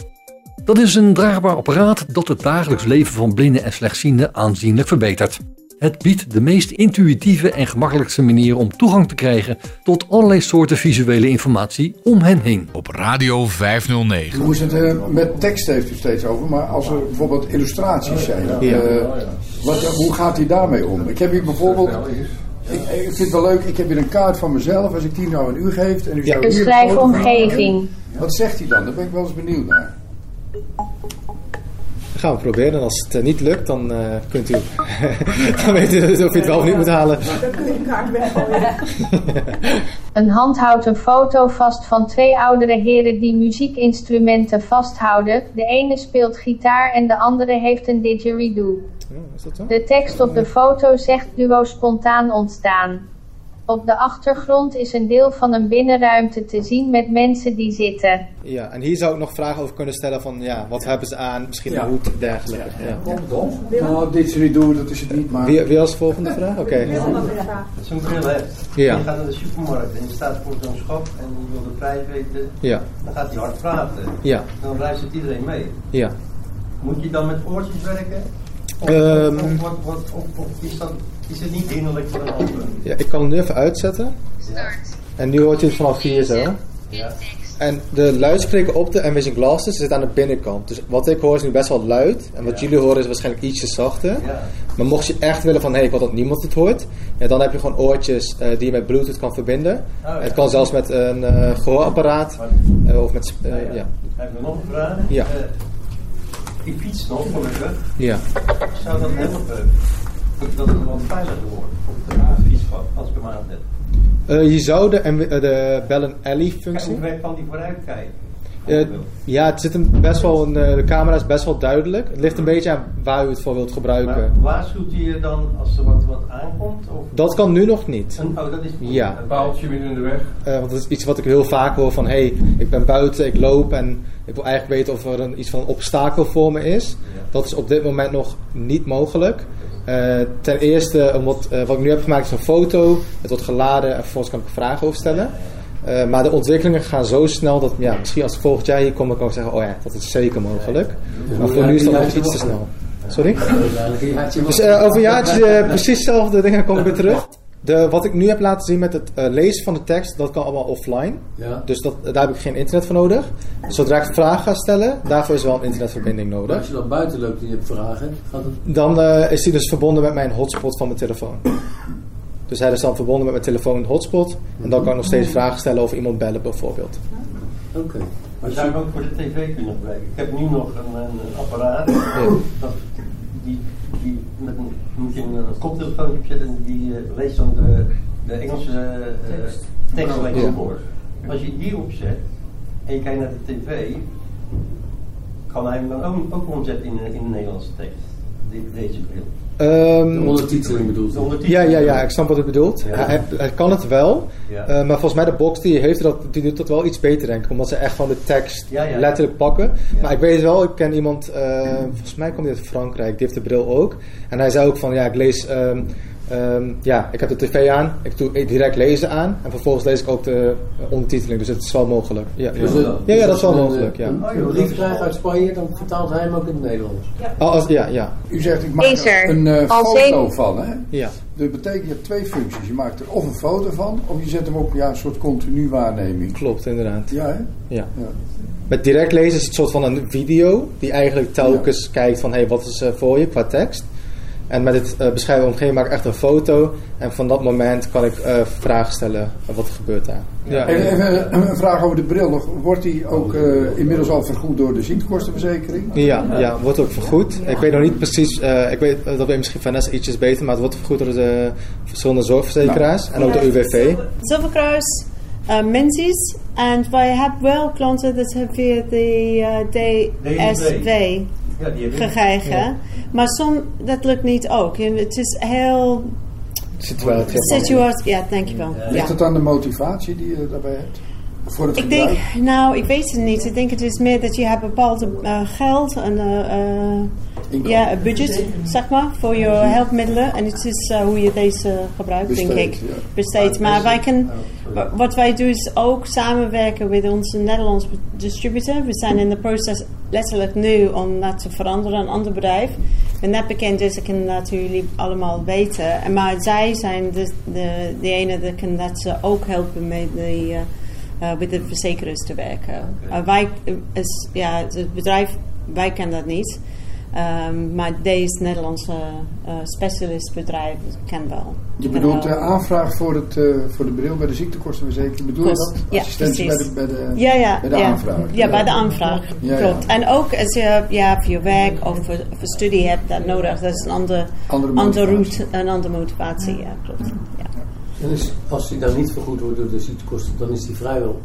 Dat is een draagbaar apparaat dat het dagelijks leven van blinden en slechtzienden aanzienlijk verbetert. Het biedt de meest intuïtieve en gemakkelijkste manier om toegang te krijgen tot allerlei soorten visuele informatie om hen heen. Op Radio 509. Hoe is het eh, met tekst heeft u steeds over, maar als er bijvoorbeeld illustraties zijn, Ja. eh, wat, hoe gaat hij daarmee om? Ik heb hier bijvoorbeeld Ik, ik vind het wel leuk, ik heb hier een kaart van mezelf. Als ik die nou aan u geef en u Een een van schrijfomgeving. maken, Wat zegt hij dan? Daar ben ik wel eens benieuwd naar. Dat gaan we proberen. En als het eh, niet lukt, dan eh, kunt u... dan weet u of je het wel of niet moet halen. Dan kun je een kaart weggooien. Een hand houdt een foto vast van twee oudere heren die muziekinstrumenten vasthouden. De ene speelt gitaar en de andere heeft een didgeridoo. Is dat zo? De tekst op de foto zegt duo spontaan ontstaan. Op de achtergrond is een deel van een binnenruimte te zien met mensen die zitten. Ja, en hier zou ik nog vragen over kunnen stellen van, ja, wat hebben ze aan? Misschien Ja. een hoed, dergelijke. Ja. Nou, dit is niet doen, dat is het niet, maar... Wie, wie als volgende vraag? Oké. Als je een bril hebt, je gaat naar de supermarkt en je staat voor zo'n schap en je wil de prijs weten, Ja. dan gaat hij hard praten. Ja. Dan luistert iedereen mee. Ja. Moet je dan met oortjes werken? Ehm. of, wat- wat- of- of is, dat, is het niet hinderlijk voor een ander? ja, ik kan hem nu even uitzetten. En nu hoort je het vanaf hier zo. Ja. En de luidspreker op de Amazing Glasses zit aan de binnenkant. Dus wat ik hoor is nu best wel luid. En wat jullie horen is waarschijnlijk ietsje zachter. Ja. Maar mocht je echt willen van, hé, ik wil dat niemand het hoort. Ja, dan heb je gewoon oortjes eh, die je met bluetooth kan verbinden. Oh, ja. Het kan zelfs met een eh, gehoorapparaat. eh, of met... Nou ja. ja. Heb je nog een vraag? Ja. Eh, ik fiets nog, gelukkig. Ja. Zou dat helpen? Dat het wat veiliger wordt op de fietspad als ik hem aan heb. Eh, je zou de, eh, de Bell Alley functie... hoe ver kan die vooruit kijken? Eh, ja, het zit hem best wel een, eh, de camera is best wel duidelijk. Het ligt een beetje aan waar u het voor wilt gebruiken. Maar waarschuwt hij je dan als er wat, wat aankomt? Of? Dat kan nu nog niet. Een, oh, dat is niet. Ja. Een Paaltje midden in de weg. Eh, want dat is iets wat ik heel vaak hoor van... hé, hey, ik ben buiten, ik loop en ik wil eigenlijk weten of er een, iets van een obstakel voor me is. Dat is op dit moment nog niet mogelijk. Eh, ten eerste, omdat, eh, wat ik nu heb gemaakt is een foto. Het wordt geladen en vervolgens kan ik er vragen over stellen. Eh, maar de ontwikkelingen gaan zo snel dat ja, misschien als volgend jaar hier kom, ik zeggen: Oh ja, dat is zeker mogelijk. Maar voor nu is dat nog iets te snel. Sorry? Dus eh, over een jaartje eh, precies hetzelfde dingen kom ik weer terug. De, wat ik nu heb laten zien met het lezen van de tekst, dat kan allemaal offline. Ja. Dus dat, daar heb ik geen internet voor nodig. Zodra ik vragen ga stellen, daarvoor is wel een internetverbinding Maar nodig. als je dan buiten loopt en je hebt vragen, gaat het... Dan is hij dus verbonden met mijn hotspot van mijn telefoon. Dus hij is dan verbonden met mijn telefoon hotspot. En dan kan ik nog steeds vragen stellen over iemand bellen bijvoorbeeld. Oké. Maar zou ik ook voor de tv kunnen gebruiken? Ik heb nu nog een, een, apparaat. Dat, die, die met een, moet je een koptelefoon opzetten en die eh, leest dan de, de Engelse eh, tekst Ja. voor. Als je die opzet en je kijkt naar de tv, kan hij hem dan ook, ook omzetten in, een- in een Nederlandse tekst. Deze bril. Ehm, De ondertiteling bedoelt De u? ondertiteling. ja, ja, ja, ik snap wat u bedoelt. Ja. Hij, hij kan het wel. Ja. Eh, maar volgens mij de box die hij heeft, dat, die doet dat wel iets beter denk ik. Omdat ze echt gewoon de tekst Ja, ja. letterlijk pakken. Ja. Maar ik weet wel, ik ken iemand, eh, volgens mij komt hij uit Frankrijk, die heeft de bril ook. En hij zei ook van, ja, ik lees, ehm, ehm, ja, ik heb de tv aan, ik doe direct lezen aan. En vervolgens lees ik ook de eh, ondertiteling, dus het is wel mogelijk. Ja, ja. Dus, eh, ja, ja, dat is wel als je mogelijk, een, ja. Een, Oh, een brief krijgt uit Spanje, dan vertaalt hij hem ook in het Nederlands. Oh, als, ja, ja, U zegt, ik maak er een eh, foto zeven- van, hè? ja. Dat betekent, je hebt twee functies. Je maakt er of een foto van, of je zet hem op ja, een soort continu waarneming. Klopt, inderdaad. Ja, hè? Ja. Ja. Met direct lezen is het een soort van een video die eigenlijk telkens kijkt van hey, wat is er voor je qua tekst. En met het eh, beschrijven omgeving maak ik echt een foto en van dat moment kan ik eh, vragen stellen eh, wat er gebeurt daar. Ja, Even, even een vraag over de bril nog. Wordt die ook eh, inmiddels al vergoed door de ziektekostenverzekering? ja, ja, wordt ook vergoed. Ik weet nog niet precies, eh, ik weet, dat weet misschien Vanessa ietsjes beter, maar het wordt vergoed door de verschillende zorgverzekeraars en ook de UWV. Zilverkruis, uh, Menzies. En wij hebben wel klanten dat hebben via de uh, DSW Ja, die gekregen. Ja. Maar som, dat lukt niet ook. Het is heel Situatie. situatie. Ja, denk je wel. Ja. Ligt het aan de motivatie die je daarbij hebt? Voor het Ik denk, nou, ik weet het niet. Ik denk het is meer dat je hebt bepaalde uh, geld en uh, uh, Inkomen. ja, een budget, zeg maar, voor je helpmiddelen. En het is uh, hoe je deze gebruikt, denk ik. ja. Besteedt. Maar wij kunnen, wa- wat wij doen is ook samenwerken met onze Nederlandse distributor. We zijn in de proces letterlijk nu om dat te veranderen, een ander bedrijf. En net bekend is, ik kan dat jullie allemaal weten. En Maar zij zijn de, de, de ene die kan dat ze ook helpen met de... uh, uh, met de verzekeraars te werken. Uh, wij, is, ja, het bedrijf, wij kennen dat niet. Ehm, maar deze Nederlandse uh, specialistbedrijf ken wel. Je bedoelt de aanvraag voor, het, uh, voor de bril bij de ziektekostenverzekering, bedoel je dat? Ja, Assistentie precies. bij de, bij de, ja, ja, bij de ja. aanvraag? Ja, bij de aanvraag, Ja, klopt. ja. En ook als je ja, voor je werk of voor, voor studie hebt dat nodig, dat is een andere, Andere route, een andere motivatie, ja, klopt. Ja. En is, als die dan niet vergoed wordt door de ziektekosten, dan is die vrijwel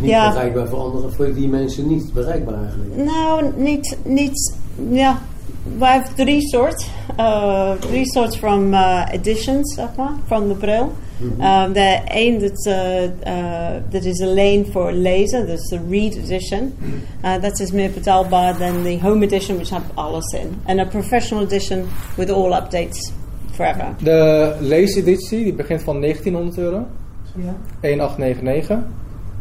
niet Ja. bereikbaar voor anderen, voor die mensen niet bereikbaar eigenlijk. Nou, niet, niet, ja. We hebben drie soorten. Uh, drie soorten van uh, editions, zeg maar, van de bril. Um, de een, dat, uh, uh, dat is alleen voor lezen, dat is de Read Edition. Uh, dat is meer betaalbaar dan de Home Edition, which heeft alles in. En een Professional Edition with all updates forever. De leeseditie die begint van 1900 euro. Ja. 1899.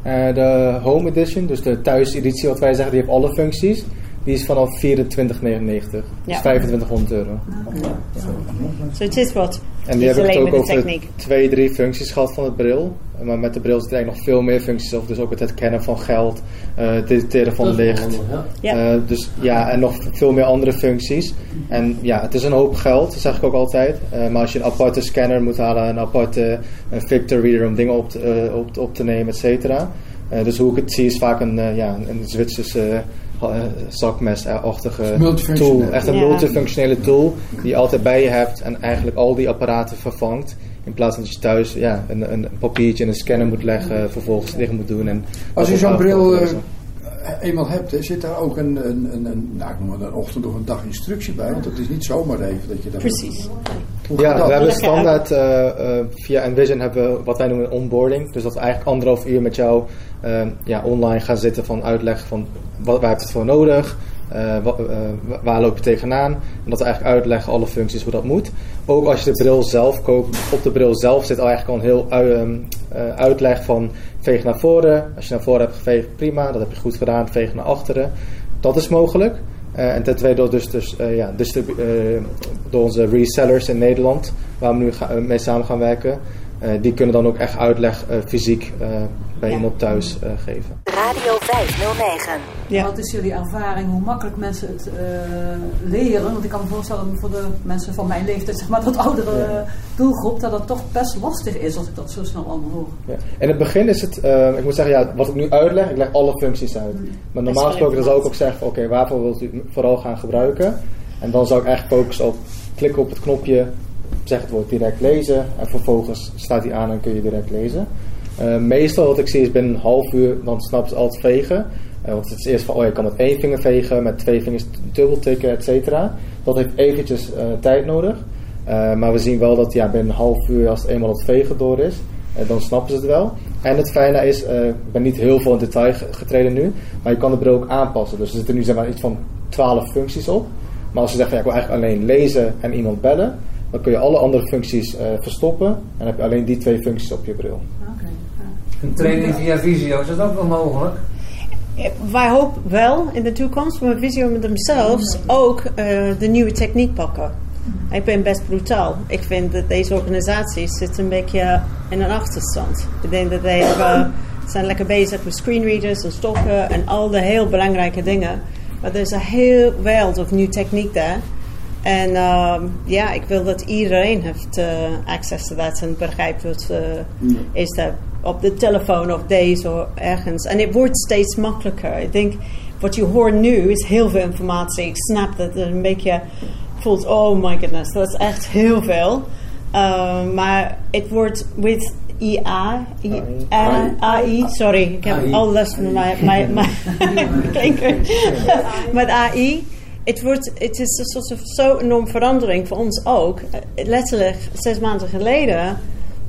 Eh, de Home Edition, dus de thuiseditie wat wij zeggen, die heeft alle functies. Die is vanaf 24,99. Dus Ja. 2500 euro. So het is wat. En die het alleen ook over twee, drie functies gehad van het bril. Maar met de bril zitten eigenlijk nog veel meer functies op. Dus ook het herkennen van geld, eh, het detecteren van licht. handig, ja. Eh, dus ja, en nog veel meer andere functies. En ja, het is een hoop geld, dat zeg ik ook altijd. Eh, maar als je een aparte scanner moet halen, een aparte een Victor Reader om dingen op te, eh, op, op te nemen, et cetera. Eh, dus hoe ik het zie is vaak een, eh, ja, een Zwitserse uh, zakmes-achtige Multifunctioneel. tool. Echt een Ja. multifunctionele tool die je altijd bij je hebt en eigenlijk al die apparaten vervangt. In plaats van dat je thuis ja, een, een papiertje en een scanner moet leggen, vervolgens dicht moet doen. En Als je zo'n bril eh. Eenmaal hebt, hè, zit daar ook een, een, een, een, nou, ik noem het een ochtend of een dag instructie bij? Want het is niet zomaar even dat je dat Precies. Hoe gaat Ja, dat? we hebben standaard eh, eh, via Envision hebben we wat wij noemen een onboarding. Dus dat we eigenlijk anderhalf uur met jou eh, ja, online gaan zitten van uitleggen van wat, waar heb je het voor nodig, eh, wa- eh, wa- waar loop je tegenaan. En dat we eigenlijk uitleggen alle functies hoe dat moet. Ook als je de bril zelf koopt, op de bril zelf zit al eigenlijk al een heel ui- ehm, eh, uitleg van veeg naar voren. Als je naar voren hebt geveegd, prima, dat heb je goed gedaan. Veeg naar achteren. Dat is mogelijk. Eh, en ten tweede door, dus, dus, eh, ja, eh, door onze resellers in Nederland, waar we nu mee samen gaan werken. Eh, die kunnen dan ook echt uitleg eh, fysiek eh, bij Ja. iemand thuis eh, geven. Radio 509. Ja. Wat is jullie ervaring, hoe makkelijk mensen het eh, leren? Want ik kan me voorstellen voor de mensen van mijn leeftijd, zeg maar dat oudere Ja. doelgroep, dat het toch best lastig is als ik dat zo snel allemaal hoor. Ja. In het begin is het, ik moet zeggen, ja, wat ik nu uitleg, ik leg alle functies uit. Maar normaal gesproken dan zou ik ook zeggen, oké, waarvoor wilt u vooral gaan gebruiken? En dan zou ik echt focussen op klikken op het knopje, zeg het woord direct lezen. En vervolgens staat hij aan en kun je direct lezen. Eh, meestal wat ik zie is binnen een half uur, dan snappen ze altijd vegen. Eh, want het is eerst van, oh je kan met één vinger vegen, met twee vingers dubbeltikken, et cetera. Dat heeft eventjes eh, tijd nodig. Maar we zien wel dat ja, binnen een half uur, als het eenmaal het vegen door is, dan snappen ze het wel. En het fijne is, ik ben niet heel veel in detail ge- getreden nu, maar je kan de bril ook aanpassen. Dus er zitten nu zeg maar iets van 12 functies op. Maar als je zegt, ja, ik wil eigenlijk alleen lezen en iemand bellen, dan kun je alle andere functies eh, verstoppen. En heb je alleen die twee functies op je bril. Oké. Een training via visio, is dat ook wel mogelijk? Wij hopen wel in de toekomst, maar Visio met themselves ook eh, de nieuwe techniek pakken. Ik ben best brutaal. Ik vind dat deze organisaties zitten een beetje in een achterstand. Ik denk dat zij hebben- zijn lekker bezig met screenreaders en stokken en al de heel belangrijke dingen. Maar er is een heel wereld of nieuwe techniek daar. En ehm, ja, ik wil dat iedereen heeft eh, access to dat en begrijpt wat eh, is dat op de telefoon of deze of ergens. En het wordt steeds makkelijker. Ik denk, wat je hoort nu is heel veel informatie. Ik snap dat het een beetje voelt, oh my goodness, dat is echt heel veel. Ehm, maar het wordt with IA, I- AI, sorry, ik heb AI. al last van mijn, mijn, mijn klinker. Met AI, het, wordt, het is een soort van zo enorm verandering voor ons ook. Eh, Letterlijk, zes maanden geleden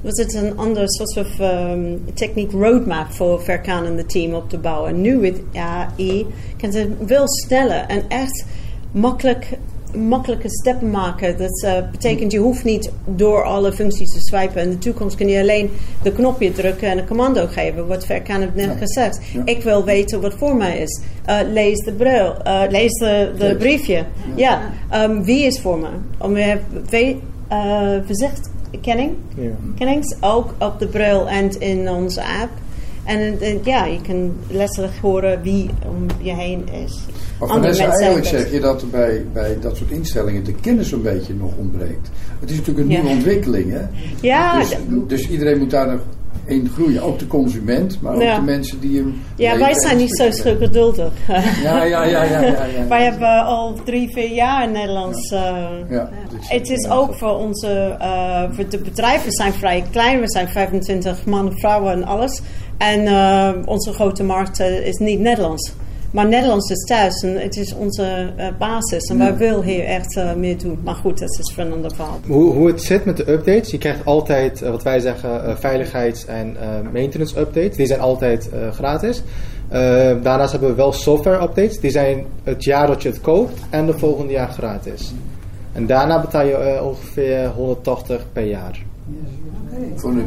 was het een ander soort van um, techniek roadmap voor Verkaan en de team op te bouwen. Nu met AI kan ze veel sneller en echt makkelijk, makkelijke stappen maken. Dat eh, betekent je hoeft niet door alle functies te swipen. In de toekomst kun je alleen de knopje drukken en een commando geven. Wat Verkaan heeft net gezegd. Ik wil weten wat voor mij is. Eh, lees de bril, eh, lees de, briefje. Ja, Ehm, wie is voor me? Om we eh, verzichtkenning Ja. kennings ook op de bril en in onze app. En eh, ja, je kan letterlijk horen wie om je heen is. Maar Vanessa, eigenlijk zeg je dat bij, bij dat soort instellingen de kennis een beetje nog ontbreekt. Het is natuurlijk een Ja. nieuwe ontwikkeling, hè? Ja, Dus, dus iedereen moet daar nog in groeien. Ook de consument, maar ook Ja. de mensen die hem... Ja, wij zijn niet zo geduldig. Ja, ja, ja, ja, ja, wij hebben al drie, vier jaar in Nederlands. eh, Ja, Het is ook voor onze, eh, voor de bedrijven zijn vrij klein. We zijn 25 mannen, vrouwen en alles. En eh, onze grote markt eh, is niet Nederlands. Maar Nederlands is thuis en het is onze eh, basis. En Ja. wij willen hier echt meer doen. Maar goed, dat is voor een ander verhaal. Hoe, hoe het zit met de updates, je krijgt altijd wat wij zeggen veiligheids- en maintenance updates. Die zijn altijd gratis. Daarnaast hebben we wel software updates. Die zijn het jaar dat je het koopt en de volgende jaar gratis. En daarna betaal je ongeveer 180 per jaar.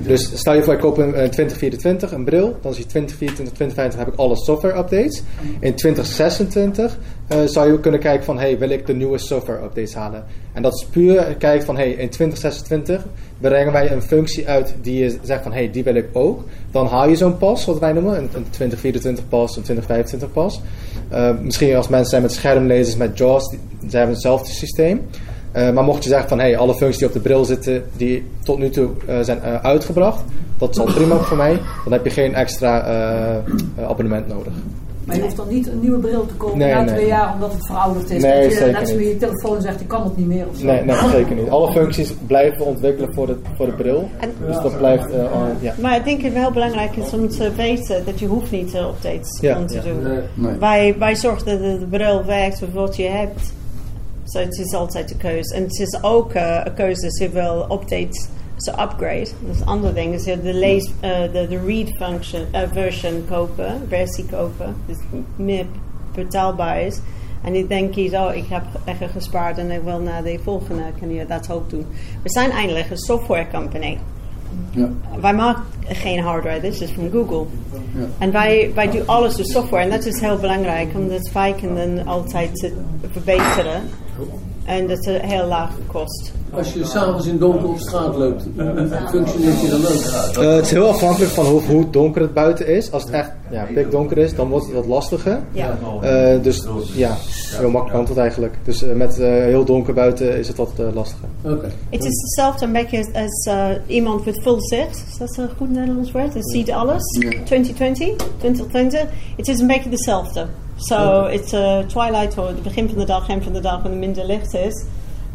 Dus stel je voor, ik koop een, een 2024 een bril. Dan is die 2024, 2025 heb ik alle software updates. In 2026 eh, zou je kunnen kijken van, hey, wil ik de nieuwe software updates halen? En dat is puur kijken van, hey, in 2026 brengen wij een functie uit die je zegt van, hey, die wil ik ook. Dan haal je zo'n pas, wat wij noemen, een, een 2024 pas, een 2025 pas. Eh, misschien als mensen zijn met schermlezers, met JAWS, die, hebben hetzelfde systeem. Uh, maar mocht je zeggen van hey, alle functies die op de bril zitten, die tot nu toe uh, zijn uh, uitgebracht, dat is al prima voor mij. Dan heb je geen extra abonnement nodig. Maar je hoeft dan niet een nieuwe bril te kopen Nee, na nee. twee jaar omdat het verouderd is. Nee, dat je zeker net je telefoon zegt, je kan het niet meer of zo. Nee, nee, zeker niet. Alle functies blijven ontwikkelen voor de, voor de bril. Dus dat blijft, uh, al- ja. Maar ik denk dat het heel belangrijk is om te weten dat je hoeft niet uh, updates Ja. te Ja. doen. Nee. Nee. Wij, wij zorgen dat de, de bril werkt met wat je hebt. So het is altijd de keuze. En het is ook uh, een keuze als je wil updates, zo upgrade. Dat is een ander ding. Dus je de, lees, uh, de, de read function, uh, version kopen, versie kopen. Dus meer betaalbaar is. En ik denk kies, oh, ik heb echt gespaard en ik wil naar de volgende, kan je dat ook doen. We zijn eigenlijk een software company. Ja. Wij maken geen hardware, dit is van Google. Ja. En wij, wij doen alles door software. En dat is heel belangrijk, omdat wij kunnen altijd verbeteren. En dat is heel laag kost. Als je s'avonds in donker op straat loopt, functioneert je dan ook? Eh, het is heel afhankelijk van hoe, hoe donker het buiten is. Als het echt ja, pikdonker is, dan wordt het wat lastiger. Ja. Eh, dus ja, heel makkelijk kan het eigenlijk. Dus eh, met eh, heel donker buiten is het wat eh, lastiger. Oké. Het is hetzelfde een beetje als uh, iemand met full zicht. Is dat een goed Nederlands woord? Dat ziet alles. Ja. 2020, 2020. Het is een beetje hetzelfde. Zo, so, het uh, twilight, of het begin van de dag, eind van de dag, wanneer minder licht is.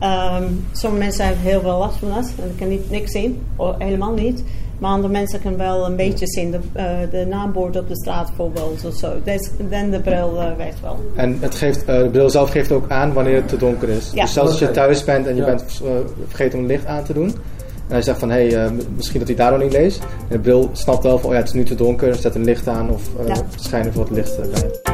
Um, sommige mensen hebben heel veel last van dat. En kan niet niks zien, of helemaal niet. Maar andere mensen kunnen wel een beetje zien. De, uh, de naambord op de straat bijvoorbeeld of zo. Dus, dan de bril uh, werkt wel. En het geeft, uh, de bril zelf geeft ook aan wanneer het te donker is. Ja. Dus zelfs als je thuis bent en je Ja. bent uh, vergeten om licht aan te doen. En hij zegt van, hé, hey, uh, misschien dat hij daardoor niet leest. En de bril snapt wel van, oh ja, het is nu te donker. Zet een licht aan of uh, Ja. schijn even wat licht uh, bij.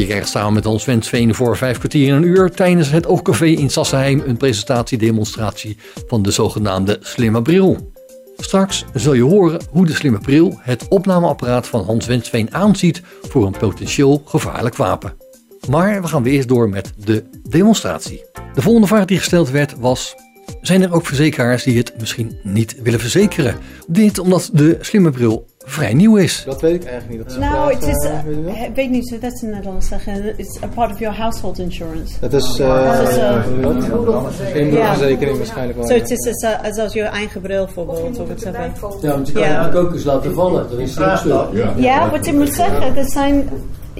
Je krijgt samen met Hans Wensveen voor vijf kwartier in een uur tijdens het Oogcafé in Sassenheim een presentatie-demonstratie van de zogenaamde slimme bril. Straks zul je horen hoe de slimme bril het opnameapparaat van Hans Wensveen aanziet voor een potentieel gevaarlijk wapen. Maar we gaan weer eerst door met de demonstratie. De volgende vraag die gesteld werd was: zijn er ook verzekeraars die het misschien niet willen verzekeren? Dit omdat de slimme bril vrij nieuw is. Dat weet ik eigenlijk niet. Dat een Nou, het is, weet je wel? ik weet niet hoe dat in Nederlands zeggen. It's a part of your household insurance. Dat is, Dat is, uh, inboedelverzekering waarschijnlijk wel. Zo, het is als, je eigen bril bijvoorbeeld. Of het. Ja, want je kan eigenlijk ook eens laten vallen. Dan is het een stuk. Ja, wat je moet zeggen, dat zijn.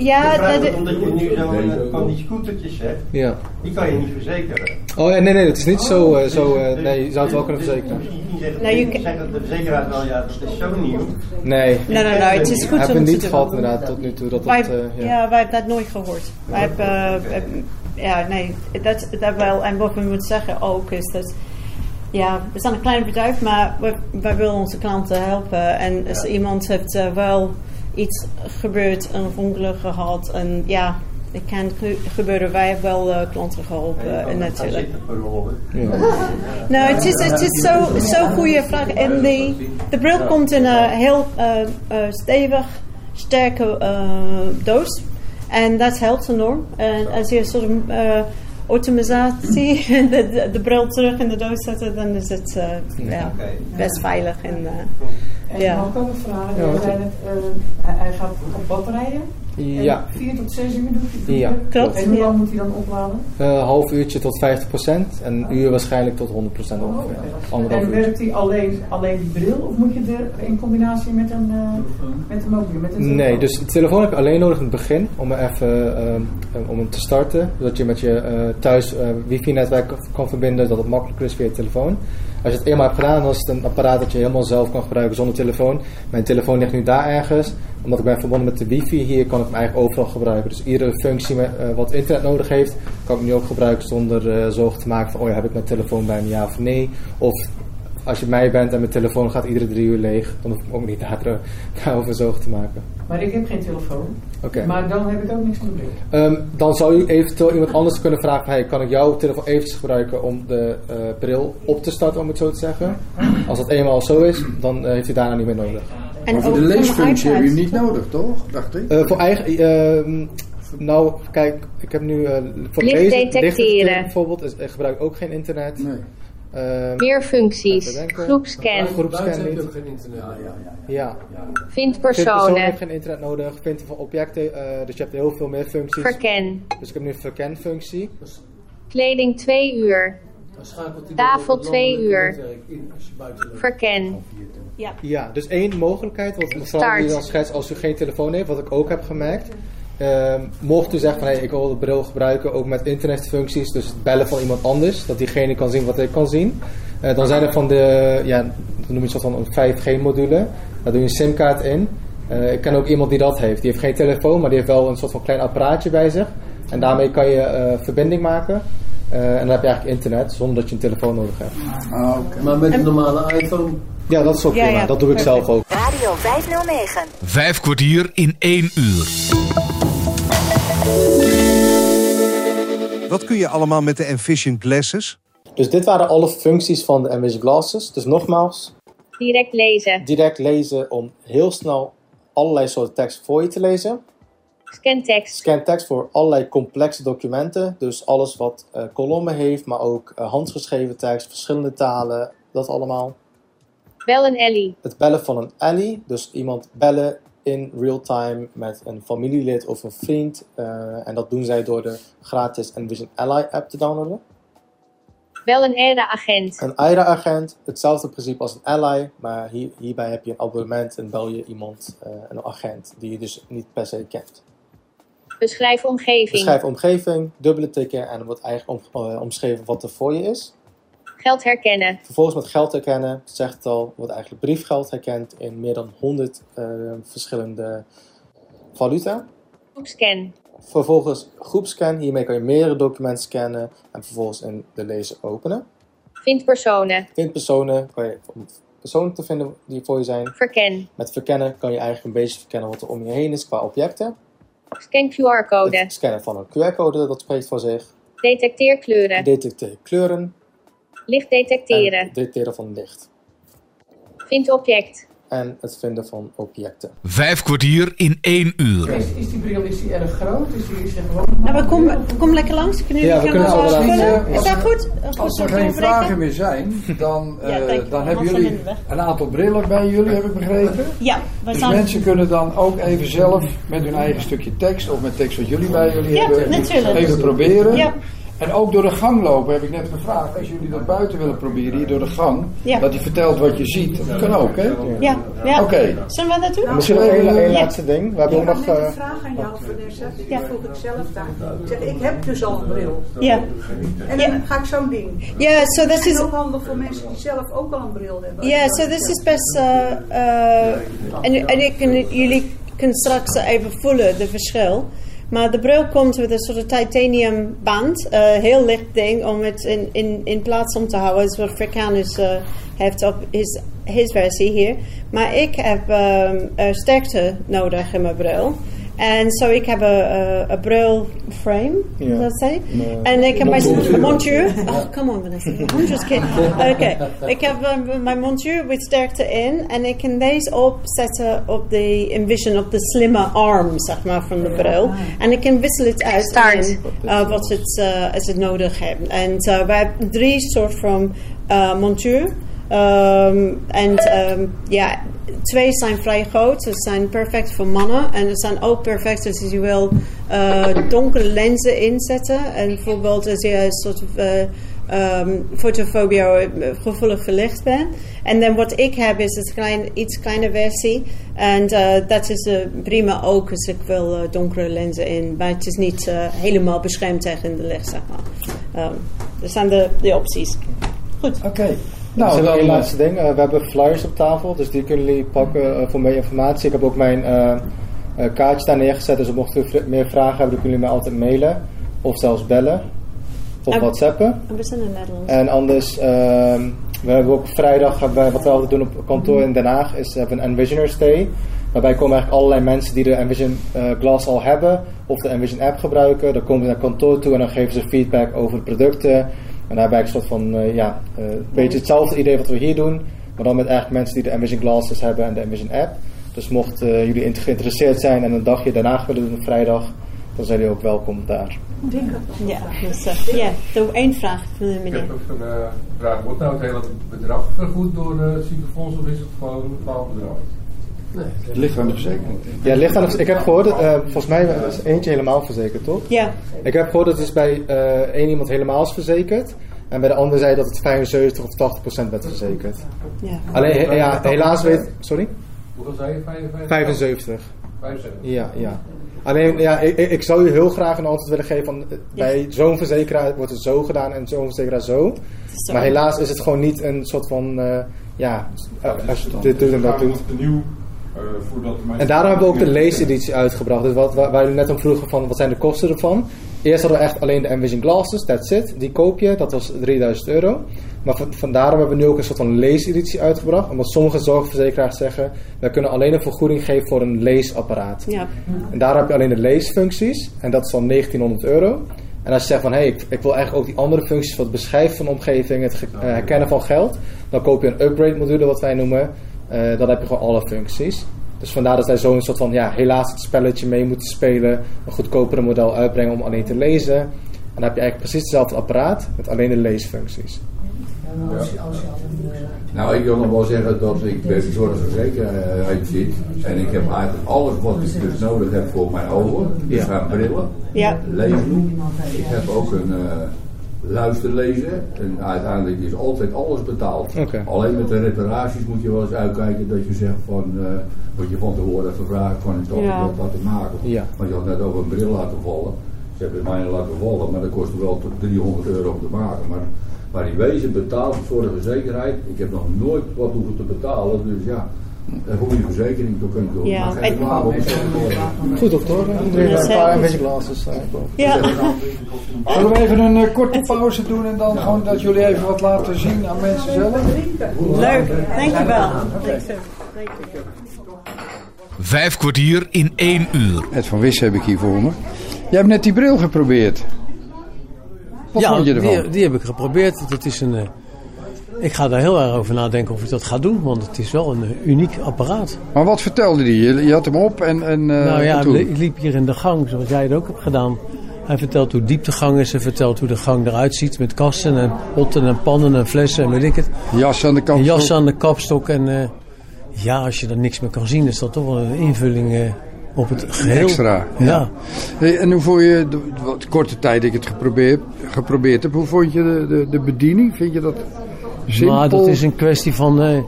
Ja, dat, omdat je nu zo eh, van die scootertjes hebt, Ja. die kan je niet verzekeren. Oh ja, nee, nee, het is niet zo, uh, zo uh, nee, je zou het wel kunnen verzekeren. Misschien zeggen, Nou, je zeggen kan- de verzekeraar wel, ja, dat is zo nieuw. Nee, nee, nee, nee, het is goed hebben om we te niet doen. gehad inderdaad tot nu toe. Dat Wij, uh, ja. ja. wij hebben dat nooit gehoord. Wij hebben, uh, hebben- ja, nee, dat, dat wel. En wat we moeten zeggen ook is dat, ja, we zijn een klein bedrijf, maar we, wij willen onze klanten helpen. En als iemand heeft uh, wel iets gebeurd, een ongeluk gehad, en ja, het kan ge- gebeuren. Wij hebben wel uh, klanten geholpen, en natuurlijk. Nou, het is, het is zo'n zo goede vraag. En de, de bril komt in een heel uh, uh, stevig, sterke uh, doos. En dat helpt enorm. En als je soort of, uh, automatisatie, de, de, de bril terug in de doos zetten, dan is het eh, ja, best veilig. En, eh, En ja. mag ik ook een vraag? Ja, eh, hij, hij gaat op batterijen. Ja. En vier tot zes uur doet hij. Ja, Klopt, En hoe lang moet hij dan opladen? Een half uurtje tot 50% en een uur waarschijnlijk tot 100% ongeveer. En uurtje. werkt hij alleen, alleen die bril of moet je er in combinatie met een, eh met een mobiel? Met een Nee, dus de telefoon heb je alleen nodig in het begin om, even, ehm, om hem te starten. Zodat je met je eh, thuis eh, wifi-netwerk kan verbinden, dat het makkelijker is via je telefoon. Als je het eenmaal hebt gedaan, dan is het een apparaat dat je helemaal zelf kan gebruiken zonder telefoon. Mijn telefoon ligt nu daar ergens. Omdat ik ben verbonden met de wifi hier, kan ik hem eigenlijk overal gebruiken. Dus iedere functie met, eh, wat internet nodig heeft, kan ik nu ook gebruiken zonder eh, zorgen te maken van, oh ja, heb ik mijn telefoon bij me, ja of nee. Of als je mij bent en mijn telefoon gaat iedere drie uur leeg, dan hoef ik me ook niet daar, daarover zorgen te maken. Maar ik heb geen telefoon. Oké. Maar dan heb ik ook niks bril. Ehm, dan zou u eventueel iemand anders kunnen vragen: hey, kan ik jouw telefoon eventjes gebruiken om de eh, bril op te starten, om het zo te zeggen? Als dat eenmaal zo is, dan eh, heeft u daarna niet meer nodig. En maar voor ook de leesfunctie heb je niet nodig, toch? Dacht ik. Eh, voor eigen. ehm, nou, kijk, ik heb nu. eh voor Licht lezen- detecteren. bijvoorbeeld, is, ik gebruik ook geen internet. Nee. Ehm, Meer functies. Groepscan. Groepscan niet. ook geen internet. Ja. Vind Persoon personen. heeft geen internet nodig. Vindt van objecten, eh, dus je hebt heel veel meer functies. Verken. Dus ik heb nu een verkenfunctie. Kleding 2 uur. Dan Tafel dan op het twee landelijke uur. Verken. Ja. Ja, dus één mogelijkheid, wat mevrouw die dan schetst als u geen telefoon heeft, wat ik ook heb gemerkt. Ehm, mocht u zeggen van hey, ik wil de bril gebruiken, ook met internetfuncties, dus het bellen van iemand anders, dat diegene kan zien wat ik kan zien. Eh, dan zijn er van de, ja, dan noem je soort van een 5G module. Daar doe je een simkaart in. Eh, ik ken ook iemand die dat heeft. Die heeft geen telefoon, maar die heeft wel een soort van klein apparaatje bij zich. En daarmee kan je eh, verbinding maken. Eh, en dan heb je eigenlijk internet, zonder dat je een telefoon nodig hebt. Ah, oké. Maar met een normale iPhone. Ja, dat is ook Ja, prima. ja, dat doe ik zelf ook. Radio 509. Vijf kwartier in één uur. Wat kun je allemaal met de Envision Glasses? Dus dit waren alle functies van de Envision Glasses. Dus nogmaals, Direct lezen. direct lezen om heel snel allerlei soorten tekst voor je te lezen. Scan tekst. Scan tekst voor allerlei complexe documenten. Dus alles wat eh, kolommen heeft, maar ook eh, handgeschreven tekst, verschillende talen, dat allemaal. Bel een Ellie. Het bellen van een ally, dus iemand bellen in real time met een familielid of een vriend. Eh, en dat doen zij door de gratis Envision Ally app te downloaden. Bel een ERA-agent. Een AIRA-agent, hetzelfde principe als een ally, maar hier, hierbij heb je een abonnement en bel je iemand, een agent, die je dus niet per se kent. Beschrijf omgeving. Beschrijf omgeving, dubbele tikken en er wordt eigenlijk om, eh, omschreven wat er voor je is. Geld herkennen. Vervolgens met geld herkennen, zegt het al, wordt eigenlijk briefgeld herkend in meer dan 100 eh, verschillende valuta. Groepscan. Vervolgens groepscan, hiermee kan je meerdere documenten scannen en vervolgens in de lezer openen. Vind personen. Vind personen, kan je om personen te vinden die voor je zijn. Verken. Met verkennen kan je eigenlijk een beetje verkennen wat er om je heen is qua objecten. Scan QR-code. Het scannen van een QR-code, dat spreekt voor zich. Detecteer kleuren. Detecteer kleuren. Licht detecteren. En detecteren van licht. Vind object. En het vinden van objecten. Vijf kwartier in één uur. Is, is die bril is die erg groot? Is die, is die gewoon... Nou, we komen kom lekker langs. Kunnen Ja, jullie we kunnen wel. Is dat goed? Als er geen vragen meer zijn, dan, Ja, eh, dan hebben jullie een aantal brillen bij jullie, heb ik begrepen. Ja, we Dus mensen kunnen dan ook even zelf met hun eigen stukje tekst of met tekst wat jullie bij jullie Ja, hebben, natuurlijk. even proberen. Ja. En ook door de gang lopen heb ik net gevraagd. Als jullie dat buiten willen proberen, hier door de gang, Ja. dat hij vertelt wat je ziet. Dat kan ook, hè? Ja, ja. Oké. Zullen we dat doen? Misschien nog Ja. laatste ding. We hebben ook Ik nog... net een eh, vraag aan jou, Vanessa. Die vroeg ik zelf daar. Ik zeg, ik heb dus al een bril. Ja. En dan ga ik zo'n ding. Ja, so Dat this is is... ook handig voor mensen die zelf ook al een bril hebben. Ja, so this is best... Uh, uh, en, en ik, en jullie kunnen straks even voelen de verschil. Maar de bril komt met een soort titanium band. eh, heel licht ding om het in, in, in plaats om te houden. Dat is wat Frecanus eh heeft op his, his versie hier. Maar ik heb eh, sterkte nodig in mijn bril. En zo, ik heb een uh, bril frame, Ja. dat say. Nee. En ik heb mijn Montuur. montuur. Oh, come on, Vanessa. I'm just kidding. Oké, ik heb uh, mijn montuur met sterkte in. En ik kan deze opzetten op de Envision, op de slimme arm, zeg maar, van de bril. En ik kan wisselen het uit in, uh, wat het, uh, als het nodig heeft. En uh, wij hebben drie soorten van uh, montuur. Um, en um, ja, twee zijn vrij groot. Ze zijn perfect voor mannen. En ze zijn ook perfect als je wil uh, donkere lenzen inzetten. En bijvoorbeeld als je een soort uh, um, fotofobia gevoelig verlicht bent. En dan wat ik heb is een klein, iets kleine versie. En uh, dat is uh, prima ook als ik wil uh, donkere lenzen in. Maar het is niet uh, helemaal beschermd tegen de licht, zeg maar. Um, dat zijn de, de opties. Goed. Oké. Nou, dat is één eh, laatste ding. Uh, we hebben flyers op tafel, dus die kunnen jullie pakken uh, voor meer informatie. Ik heb ook mijn uh, kaartje daar neergezet, dus mochten we meer vragen hebben, dan kunnen jullie mij altijd mailen. Of zelfs bellen. Of En- whatsappen. En we zijn in Nederland. En anders, ehm, we hebben ook vrijdag, hebben wij, wat we altijd doen op kantoor in Den Haag, is we hebben een Envisioners Day. Waarbij komen eigenlijk allerlei mensen die de Envision eh, Glass al hebben, of de Envision app gebruiken. Dan komen ze naar kantoor toe en dan geven ze feedback over producten. En daar hebben wij een soort van, eh, ja, eh, een beetje hetzelfde idee wat we hier doen. Maar dan met eigenlijk mensen die de Envision Glasses hebben en de Envision app. Dus mocht eh, jullie geïnteresseerd zijn en een dagje daarna willen doen op vrijdag, dan zijn jullie ook welkom daar. Ja, dus, uh, ja, er één vraag van de Ik meneer. heb ook een uh, vraag. Wordt nou het hele bedrag vergoed door uh, Ziekenfonds of is het gewoon een bepaald bedrag? Het ligt aan de verzekering. Ja, ligt aan de, ik heb gehoord, eh, volgens mij is eentje helemaal verzekerd, toch? Ja. Ik heb gehoord dat het is bij eh, één iemand helemaal is verzekerd. En bij de andere zei dat het 75 of 80 procent werd verzekerd. Ja. Alleen, he- ja, helaas weet... Sorry? Hoeveel zei je? 55? 75. 75. Ja, ja. Alleen, ja, ik, zou u heel graag een antwoord willen geven van... eh, Bij zo'n verzekeraar wordt het zo gedaan en zo'n verzekeraar zo. Maar helaas is het gewoon niet een soort van... eh, ja, als je dit doet en dat doet. Nieuw, voordat de En daarom hebben we ook de leeseditie uitgebracht. Dus wat, waar, waar jullie net om vroegen van wat zijn de kosten ervan. Eerst hadden we echt alleen de Envision Glasses, that's it. Die koop je, dat was 3000 euro. Maar van, van daarom hebben we nu ook een soort van leeseditie uitgebracht. Omdat sommige zorgverzekeraars zeggen, wij kunnen alleen een vergoeding geven voor een leesapparaat. Ja. En daar heb je alleen de leesfuncties. En dat is dan 1900 euro. En als je zegt van, hé, hey, ik, ik wil eigenlijk ook die andere functies, wat beschrijft van de omgeving, het eh, herkennen van geld. Dan koop je een upgrade module, wat wij noemen. Eh, dan heb je gewoon alle functies. Dus vandaar dat wij zo'n soort van, ja, helaas het spelletje mee moeten spelen. Een goedkopere model uitbrengen om alleen te lezen. En dan heb je eigenlijk precies hetzelfde apparaat, met alleen de leesfuncties. Nou, ik wil nog wel zeggen dat ik bij de zorgverzekering zit. En ik heb eigenlijk alles wat ik dus nodig heb voor mijn ogen. Ja. Dat zijn brillen, Ja. lezen. Ik heb ook een eh luisterlezer. En uiteindelijk is altijd alles betaald. Alleen met de reparaties moet je wel eens uitkijken dat je zegt van... eh wat je van tevoren even vraagt van... Is dat Ja. wat laten maken? Ja. Want je had net over een bril laten vallen. Ze hebben het mij laten vallen, maar dat kost wel tot 300 euro om te maken. Maar, maar in wezen betaalt voor de verzekerheid. Ik heb nog nooit wat hoeven te betalen, dus ja, een goede verzekering, dan kun je toch Ja, maar Goed dokter, een paar Envision Glasses. eh, Ja. Zullen we even een eh, korte pauze doen en dan gewoon dat jullie even wat laten zien aan mensen zelf? Leuk, dankjewel. Vijf kwartier in één uur. Ed van Wissen heb ik hier voor me. Jij hebt net die bril geprobeerd. Wat ja, vond je ervan? Die, die heb ik geprobeerd. Dat is een, eh, ik ga daar heel erg over nadenken of ik dat ga doen, want het is wel een eh, uniek apparaat. Maar wat vertelde die? Je, je had hem op en, en, eh, nou ja, en ik liep hier in de gang, zoals jij het ook hebt gedaan. Hij vertelt hoe diep de gang is. Hij vertelt hoe de gang eruit ziet met kasten en potten en pannen en flessen en weet ik het. Jas aan de kapstok. Jas aan de kapstok. En eh, ja, als je er niks meer kan zien, is dat toch wel een invulling op het geheel. Extra. Ja. Hey, en hoe vond je, de, wat korte tijd dat ik het geprobeerd, geprobeerd heb, hoe vond je de, de, de bediening? Vind je dat simpel? Maar dat is een kwestie van... eh,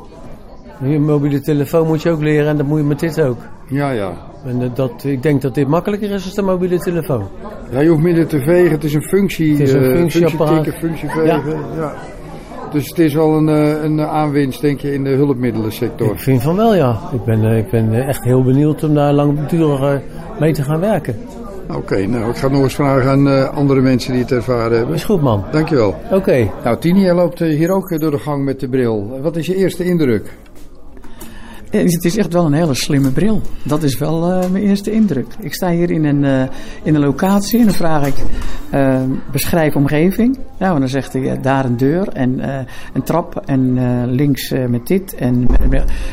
je mobiele telefoon moet je ook leren en dat moet je met dit ook. Ja, ja. En eh, dat, ik denk dat dit makkelijker is dan de mobiele telefoon. Ja, je hoeft minder te vegen. Het is een functie. Het is een eh, functieapparaat. functie tikken, functie vegen. Ja. Dus het is wel een, eh, een aanwinst, denk je, in de hulpmiddelsector. Ik vind van wel, ja. Ik ben, eh, ik ben eh, echt heel benieuwd om daar langdurig eh, mee te gaan werken. Oké, nou, ik ga nog eens vragen aan eh, andere mensen die het ervaren hebben. Is goed, man. Dankjewel. Oké. Nou, Tini, jij loopt eh, hier ook eh, door de gang met de bril. Wat is je eerste indruk? Het is echt wel een hele slimme bril. Dat is wel uh, mijn eerste indruk. Ik sta hier in een, uh, in een locatie en dan vraag ik, uh, beschrijf omgeving. Nou, en dan zegt hij, daar een deur en een trap en links met dit. En,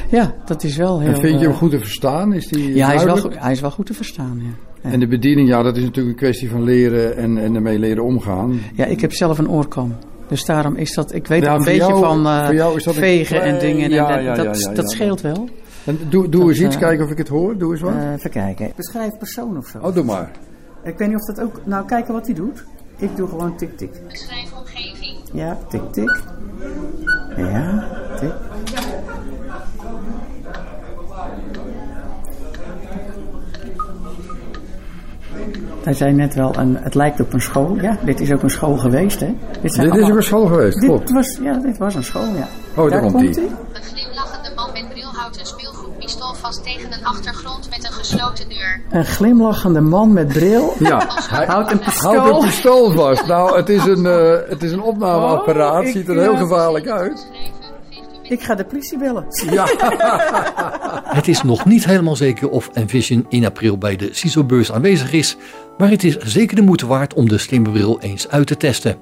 ja, dat is wel heel... En vind je hem goed te verstaan? Is die ja, hij is, wel, goed, hij is wel goed te verstaan, ja. Ja. En de bediening, ja, dat is natuurlijk een kwestie van leren en, en ermee leren omgaan. Ja, ik heb zelf een oorkam. Dus daarom is dat, ik weet ja, een beetje jou, van uh, vegen en dingen. Ja, en dat, dat, dat scheelt wel. En doe doe eens iets, uh, kijken of ik het hoor. Doe eens wat. Uh, even kijken. Beschrijf persoon of zo. Oh, doe maar. Ik weet niet of dat ook... Nou, kijken wat hij doet. Ik doe gewoon tik-tik. Beschrijf omgeving. Ja, tik-tik. Ja, Hij zei net wel, een, het lijkt op een school. Ja, dit is ook een school geweest, hè? Dit, dit is ook een school geweest, dit klopt. Was, ja, dit was een school, ja. Oh, daar, komt hij. Een glimlachende man met bril houdt een speelgoedpistool vast tegen een achtergrond met een gesloten deur. Een glimlachende man met bril ja, hij houdt een pistool. Houdt een pistool vast. Nou, het is een, uh, het is een opnameapparaat. Oh, Ziet er heel gevaarlijk uit. Ik ga de politie bellen. Ja. het is nog niet helemaal zeker of Envision in april bij de CISO-beurs aanwezig is, maar het is zeker de moeite waard om de slimme bril eens uit te testen.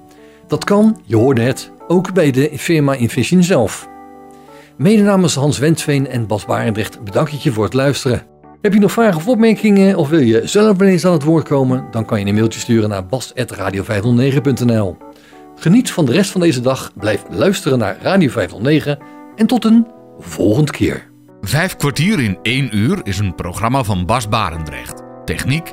Dat kan, je hoorde het, ook bij de firma Envision zelf. Mede namens Hans Wensveen en Bas Barendrecht bedank ik je voor het luisteren. Heb je nog vragen of opmerkingen of wil je zelf eens aan het woord komen? Dan kan je een mailtje sturen naar bas.radio509.nl Geniet van de rest van deze dag, blijf luisteren naar Radio 509 en tot een volgende keer. Vijf kwartier in één uur is een programma van Bas Barendrecht. Techniek